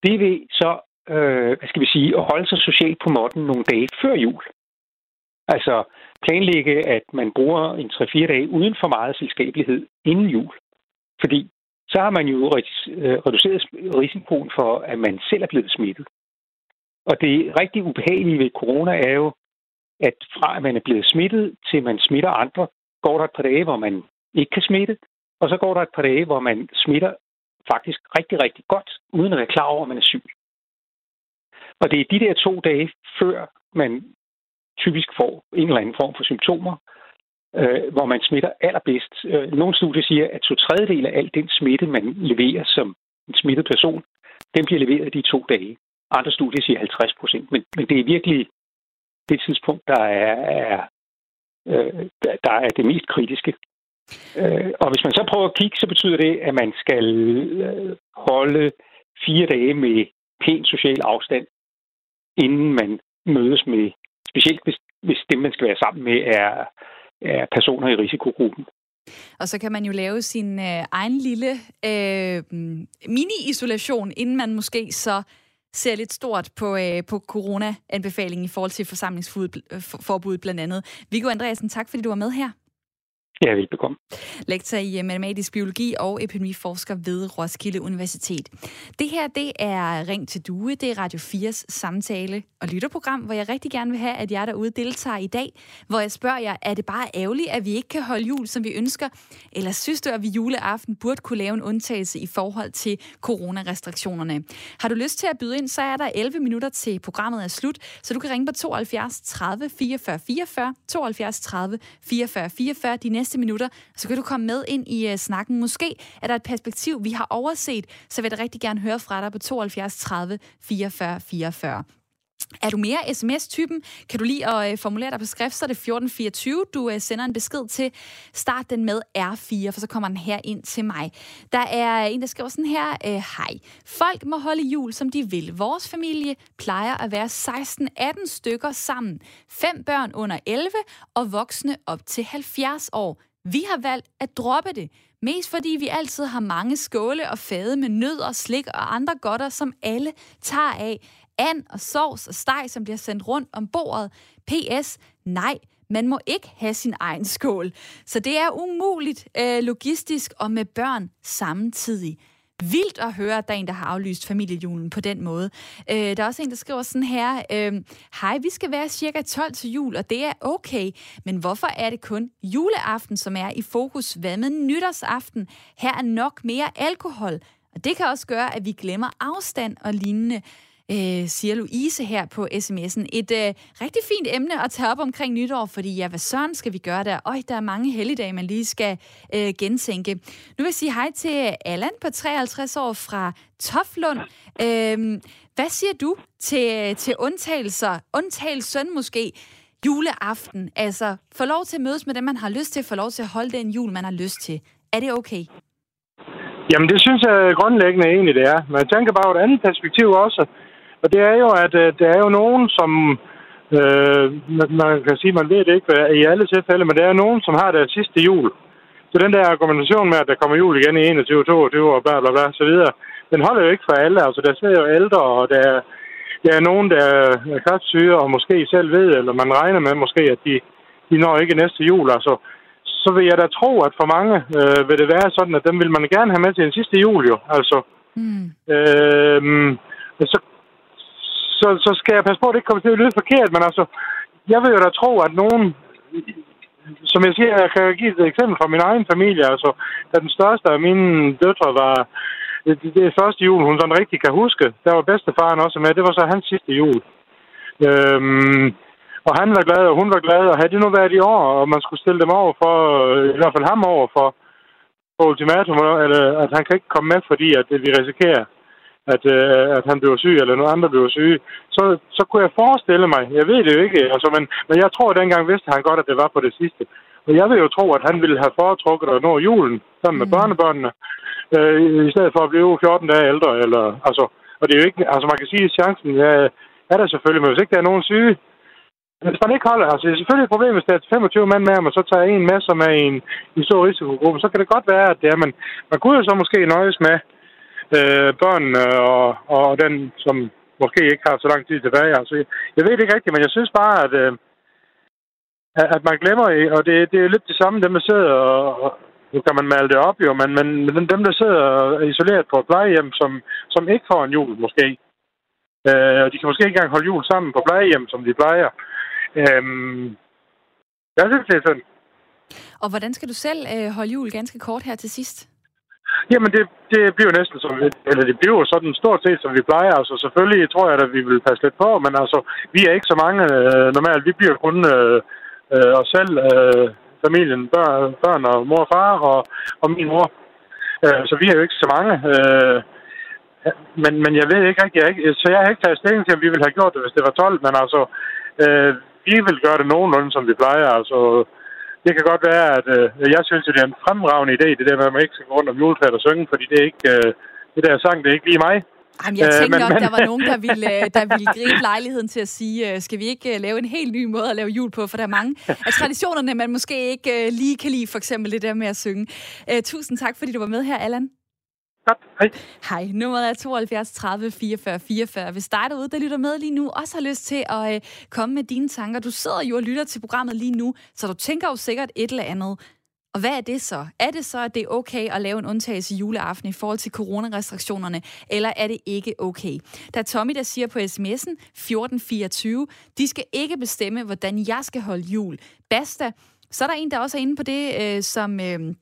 det er ved så, øh, hvad skal vi sige, at holde sig socialt på måtten nogle dage før jul. Altså planlægge, at man bruger en 3-4 dage uden for meget selskabelighed inden jul. Fordi så har man jo øh, reduceret risikoen for, at man selv er blevet smittet. Og det rigtig ubehagelige ved corona er jo, at fra at man er blevet smittet, til man smitter andre, går der et par dage, hvor man ikke kan smitte, og så går der et par dage, hvor man smitter faktisk rigtig, rigtig godt, uden at være klar over, at man er syg. Og det er de der to dage, før man typisk får en eller anden form for symptomer, øh, hvor man smitter allerbedst. Øh, nogle studier siger, at to tredjedel af al den smitte, man leverer som en smittet person, den bliver leveret de to dage. Andre studier siger 50 procent, men, men det er virkelig det tidspunkt, der er, er, øh, der er det mest kritiske. Øh, og hvis man så prøver at kigge, så betyder det, at man skal øh, holde fire dage med pæn social afstand, inden man mødes med, specielt hvis, hvis dem, man skal være sammen med, er, er personer i risikogruppen. Og så kan man jo lave sin øh, egen lille øh, mini-isolation, inden man måske så ser lidt stort på, øh, på corona-anbefalingen i forhold til forsamlingsforbud øh, blandt andet. Viggo Andreasen, tak fordi du var med her. Ja, velbekomme. Lektor i øh, matematisk biologi og epidemiforsker ved Roskilde Universitet. Det her, det er Ring til Due. Det er Radio 4's samtale- og lytterprogram, hvor jeg rigtig gerne vil have, at jer derude deltager i dag. Hvor jeg spørger jer, er det bare ærgerligt, at vi ikke kan holde jul, som vi ønsker? Eller synes du, at vi juleaften burde kunne lave en undtagelse i forhold til coronarestriktionerne? Har du lyst til at byde ind, så er der 11 minutter til programmet er slut. Så du kan ringe på 72 30 44 44, 72 30 44 44. De næste næste minutter, så kan du komme med ind i uh, snakken. Måske er der et perspektiv, vi har overset, så vil jeg rigtig gerne høre fra dig på 72 30 44 44. Er du mere sms-typen? Kan du lige at øh, formulere dig på skrift, så er det 1424. Du øh, sender en besked til. Start den med R4, for så kommer den her ind til mig. Der er en, der skriver sådan her. Øh, Hej. Folk må holde jul, som de vil. Vores familie plejer at være 16-18 stykker sammen. Fem børn under 11 og voksne op til 70 år. Vi har valgt at droppe det. Mest fordi vi altid har mange skåle og fade med nød og slik og andre godter, som alle tager af and og sovs og steg, som bliver sendt rundt om bordet. P.S. Nej, man må ikke have sin egen skål. Så det er umuligt øh, logistisk og med børn samtidig. Vildt at høre, at der er en, der har aflyst familiejulen på den måde. Øh, der er også en, der skriver sådan her, øh, Hej, vi skal være cirka 12 til jul, og det er okay, men hvorfor er det kun juleaften, som er i fokus? Hvad med nytårsaften? Her er nok mere alkohol, og det kan også gøre, at vi glemmer afstand og lignende øh, siger Louise her på sms'en. Et øh, rigtig fint emne at tage op omkring nytår, fordi ja, hvad søren skal vi gøre der? Øj, der er mange helligdage, man lige skal øh, gentænke. Nu vil jeg sige hej til Allan på 53 år fra Toflund. Øh, hvad siger du til, til undtagelser? Undtagelsen måske juleaften. Altså, få lov til at mødes med dem, man har lyst til, få lov til at holde den jul, man har lyst til. Er det okay? Jamen, det synes jeg grundlæggende egentlig, det er. Men jeg tænker bare et andet perspektiv også. Og det er jo, at øh, der er jo nogen, som... Øh, man kan sige, man ved det ikke i alle tilfælde, men der er nogen, som har deres sidste jul. Så den der argumentation med, at der kommer jul igen i 21, 22 og bla bla bla, så videre, den holder jo ikke for alle. Altså, der sidder jo ældre, og der er, der er nogen, der er kraftsyge, og måske selv ved, eller man regner med måske, at de, de når ikke næste jul. Altså, så vil jeg da tro, at for mange øh, vil det være sådan, at dem vil man gerne have med til en sidste jul jo. Altså, mm. øh, så så, så skal jeg passe på, at det ikke kommer til at lyde forkert, men altså, jeg vil jo da tro, at nogen, som jeg siger, jeg kan give et eksempel fra min egen familie, altså, da den største af mine døtre var, det, det første jul, hun sådan rigtig kan huske, der var bedstefaren også med, det var så hans sidste jul. Øhm, og han var glad, og hun var glad, og havde det nu været i år, og man skulle stille dem over for, i hvert fald ham over for, på ultimatum, eller at han kan ikke komme med, fordi at vi risikerer, at, øh, at han blev syg, eller nogle andre blev syge, så, så kunne jeg forestille mig, jeg ved det jo ikke, altså, men, men jeg tror, at dengang vidste han godt, at det var på det sidste. Og jeg vil jo tro, at han ville have foretrukket at nå julen sammen med mm. børnebørnene, øh, i stedet for at blive 14 dage ældre. Eller, altså, og det er jo ikke, altså man kan sige, at chancen ja, er der selvfølgelig, men hvis ikke der er nogen syge, hvis man ikke holder, altså det er selvfølgelig et problem, hvis der er 25 mand med, og man så tager en med, som er i en, i stor risikogruppe, så kan det godt være, at det er, men man kunne jo så måske nøjes med, øh, børnene øh, og, og den, som måske ikke har så lang tid tilbage. Altså, jeg ved det ikke rigtigt, men jeg synes bare, at, øh, at man glemmer, og det, det er lidt det samme, dem der sidder og, og nu kan man male det op jo, men, men, men dem der sidder isoleret på et plejehjem, som, som ikke får en jul måske, øh, og de kan måske ikke engang holde jul sammen på plejehjem, som de plejer. Øh, jeg synes, det er sådan. Og hvordan skal du selv øh, holde jul ganske kort her til sidst? Jamen, det, det bliver næsten som, eller det bliver sådan stort set, som vi plejer. Altså, selvfølgelig tror jeg, at vi vil passe lidt på, men altså, vi er ikke så mange øh, normalt. Vi bliver kun øh, øh, os selv, øh, familien, børn, børn og mor og far og, og min mor. Øh, så vi er jo ikke så mange. Øh, men, men jeg ved ikke rigtig, jeg ikke, så jeg har ikke taget stilling til, om vi ville have gjort det, hvis det var 12, men altså, øh, vi vil gøre det nogenlunde, som vi plejer. Altså, det kan godt være, at øh, jeg synes, at det er en fremragende idé, det der med, at man ikke skal gå rundt om juletræet og synge, fordi det er ikke, øh, det der sang, det er ikke lige mig. Jamen, jeg tænkte øh, nok, men... der var nogen, der ville, øh, der ville gribe lejligheden til at sige, øh, skal vi ikke lave en helt ny måde at lave jul på? For der er mange af traditionerne, man måske ikke lige kan lide, for eksempel det der med at synge. Tusind tak, fordi du var med her, Allan. Godt. Hej. Hej. Nummeret er 72 30 44 44. Hvis dig derude, der lytter med lige nu, også har lyst til at øh, komme med dine tanker. Du sidder jo og lytter til programmet lige nu, så du tænker jo sikkert et eller andet. Og hvad er det så? Er det så, at det er okay at lave en undtagelse juleaften i forhold til coronarestriktionerne, eller er det ikke okay? Der er Tommy, der siger på sms'en 1424, de skal ikke bestemme, hvordan jeg skal holde jul. Basta. Så er der en, der også er inde på det, øh, som... Øh,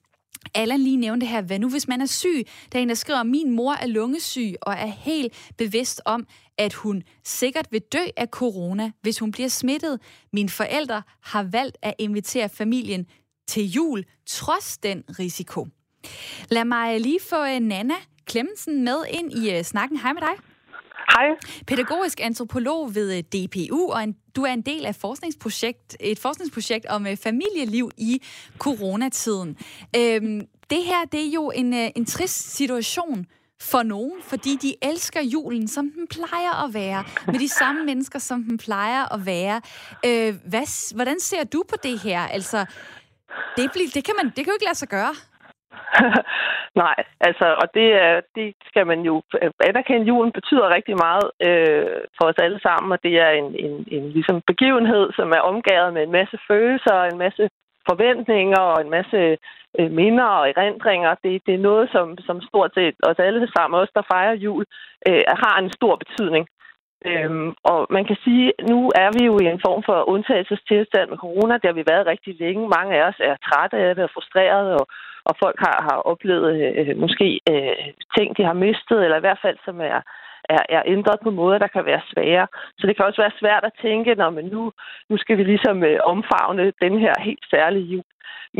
Allan lige nævnte her, hvad nu hvis man er syg? Der er en, der skriver, min mor er lungesyg og er helt bevidst om, at hun sikkert vil dø af corona, hvis hun bliver smittet. Mine forældre har valgt at invitere familien til jul, trods den risiko. Lad mig lige få øh, Nana Klemmensen med ind i uh, snakken. Hej med dig. Hej. Pædagogisk antropolog ved øh, DPU, og en, du er en del af forskningsprojekt, et forskningsprojekt om uh, familieliv i coronatiden. Øhm, det her, det er jo en, uh, en trist situation for nogen, fordi de elsker julen, som den plejer at være, med de samme mennesker, som den plejer at være. Øh, hvad, hvordan ser du på det her? Altså, det, bliver, det, kan man, det kan jo ikke lade sig gøre. Nej, altså, og det, er, det skal man jo anerkende. Julen betyder rigtig meget øh, for os alle sammen, og det er en, en, en ligesom begivenhed, som er omgavet med en masse følelser og en masse forventninger og en masse øh, minder og erindringer. Det, det er noget, som, som stort set os alle sammen, os der fejrer jul, øh, har en stor betydning. Øhm, og man kan sige, at nu er vi jo i en form for undtagelsestilstand med corona. Det har vi været rigtig længe. Mange af os er trætte af det og frustrerede, og, og folk har, har oplevet øh, øh, måske øh, ting, de har mistet, eller i hvert fald som er, er, er ændret på måder, der kan være svære. Så det kan også være svært at tænke, når man nu, nu skal vi ligesom øh, omfavne den her helt særlige jul.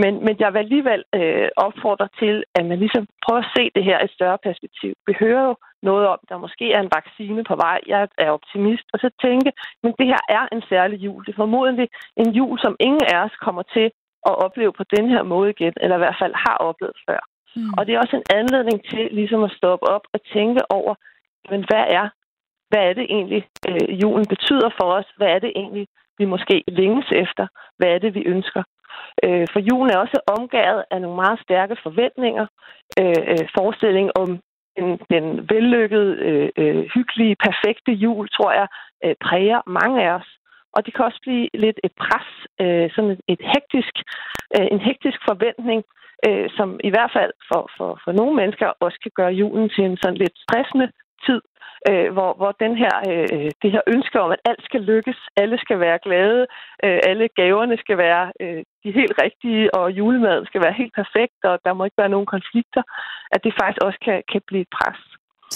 Men, men jeg vil alligevel øh, opfordre til, at man ligesom prøver at se det her i et større perspektiv. Vi hører jo noget om, der måske er en vaccine på vej. Jeg er optimist. Og så tænke, men det her er en særlig jul. Det er formodentlig en jul, som ingen af os kommer til at opleve på den her måde igen, eller i hvert fald har oplevet før. Mm. Og det er også en anledning til ligesom at stoppe op og tænke over, men hvad er, hvad er det egentlig, øh, julen betyder for os? Hvad er det egentlig, vi måske længes efter? Hvad er det, vi ønsker? Øh, for julen er også omgavet af nogle meget stærke forventninger. Øh, øh, forestilling om den, den vellykkede, øh, øh, hyggelige, perfekte jul, tror jeg, øh, præger mange af os. Og det kan også blive lidt et pres, øh, sådan et, et hektisk, øh, en hektisk forventning, øh, som i hvert fald for, for, for nogle mennesker også kan gøre julen til en sådan lidt stressende tid, øh, hvor, hvor den her, øh, det her ønske om, at alt skal lykkes, alle skal være glade, øh, alle gaverne skal være øh, de helt rigtige, og julemaden skal være helt perfekt, og der må ikke være nogen konflikter, at det faktisk også kan, kan blive et pres.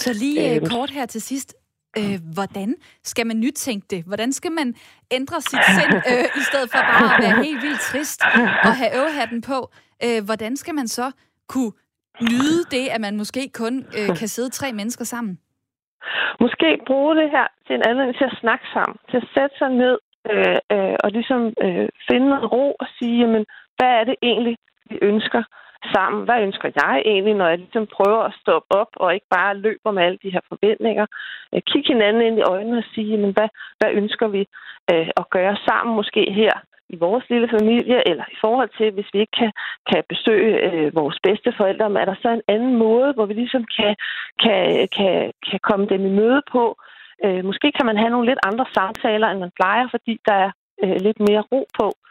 Så lige øh, kort her til sidst. Øh, hvordan skal man nytænke det? Hvordan skal man ændre sit sind, øh, i stedet for bare at være helt vildt trist og have øvehatten på? Øh, hvordan skal man så kunne nyde det, at man måske kun øh, kan sidde tre mennesker sammen? Måske bruge det her til en anden til at snakke sammen, til at sætte sig ned øh, øh, og ligesom øh, finde noget ro og sige, jamen, hvad er det egentlig, vi ønsker sammen? Hvad ønsker jeg egentlig, når jeg ligesom prøver at stoppe op og ikke bare løber med alle de her forventninger? Øh, kig hinanden ind i øjnene og sige, men hvad, hvad ønsker vi øh, at gøre sammen måske her i vores lille familie, eller i forhold til, hvis vi ikke kan, kan besøge øh, vores bedste forældre, er der så en anden måde, hvor vi ligesom kan, kan, kan, kan komme dem i møde på. Øh, måske kan man have nogle lidt andre samtaler, end man plejer, fordi der er øh, lidt mere ro på. Øh,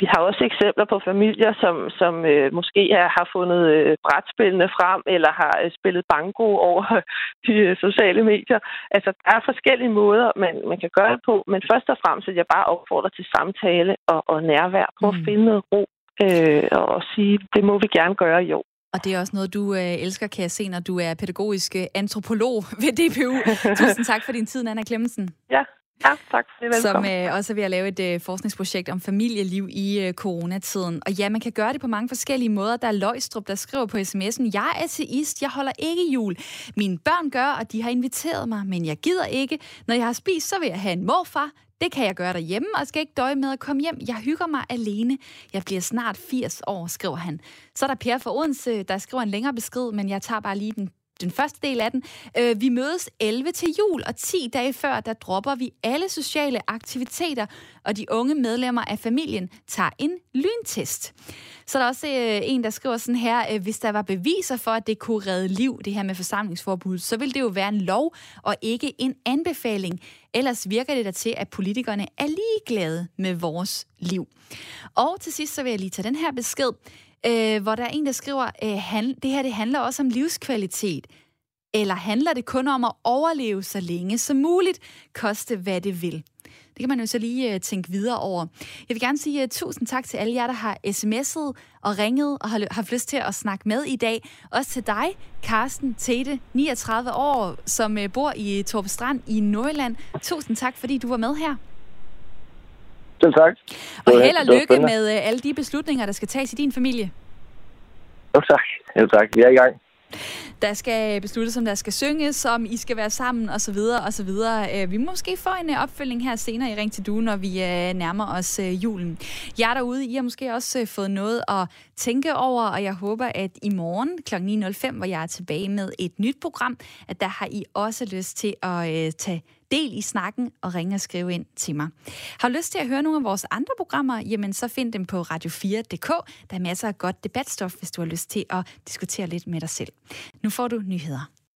vi har også eksempler på familier, som, som øh, måske er, har fundet øh, brætspillene frem, eller har øh, spillet banko over de øh, sociale medier. Altså, der er forskellige måder, man, man kan gøre det på, men først og fremmest vil jeg bare opfordre til samtale og, og nærvær. på mm. at finde noget ro øh, og sige, det må vi gerne gøre i år. Og det er også noget, du øh, elsker, kan jeg se, når du er pædagogisk øh, antropolog ved DPU. Tusind tak for din tid, Anna Klemmensen. Ja, Ja, tak det. Som Velkommen. øh, også er ved at lave et øh, forskningsprojekt om familieliv i øh, coronatiden. Og ja, man kan gøre det på mange forskellige måder. Der er Løjstrup, der skriver på sms'en, jeg er ateist, jeg holder ikke jul. Mine børn gør, og de har inviteret mig, men jeg gider ikke. Når jeg har spist, så vil jeg have en morfar. Det kan jeg gøre derhjemme, og skal ikke døje med at komme hjem. Jeg hygger mig alene. Jeg bliver snart 80 år, skriver han. Så er der Per fra Odense, der skriver en længere besked, men jeg tager bare lige den den første del af den. Øh, vi mødes 11 til jul, og 10 dage før, der dropper vi alle sociale aktiviteter, og de unge medlemmer af familien tager en lyntest. Så er der også øh, en, der skriver sådan her, øh, hvis der var beviser for, at det kunne redde liv, det her med forsamlingsforbud, så vil det jo være en lov og ikke en anbefaling. Ellers virker det der til, at politikerne er ligeglade med vores liv. Og til sidst så vil jeg lige tage den her besked, øh, hvor der er en, der skriver, øh, han, det her det handler også om livskvalitet. Eller handler det kun om at overleve så længe som muligt, koste hvad det vil? Det kan man jo så lige øh, tænke videre over. Jeg vil gerne sige uh, tusind tak til alle jer, der har sms'et og ringet og har haft lyst til at snakke med i dag. Også til dig, Carsten Tete, 39 år, som uh, bor i Torpestrand i Nordjylland. Tusind tak, fordi du var med her. Selv tak. Og held og lykke med uh, alle de beslutninger, der skal tages i din familie. Jo tak. Jo tak. Vi er i gang. Der skal besluttes, om der skal synges, om I skal være sammen osv. osv. Øh, Vi må måske få en øh, opfølging her senere i Ring til Due, når vi øh, nærmer os øh, julen. Jeg derude, I har måske også øh, fået noget at tænke over, og jeg håber, at i morgen kl. 9.05, hvor jeg er tilbage med et nyt program, at der har I også lyst til at øh, tage del i snakken og ringe og skrive ind til mig. Har du lyst til at høre nogle af vores andre programmer, jamen så find dem på radio4.dk. Der er masser af godt debatstof, hvis du har lyst til at diskutere lidt med dig selv. Nu får du nyheder.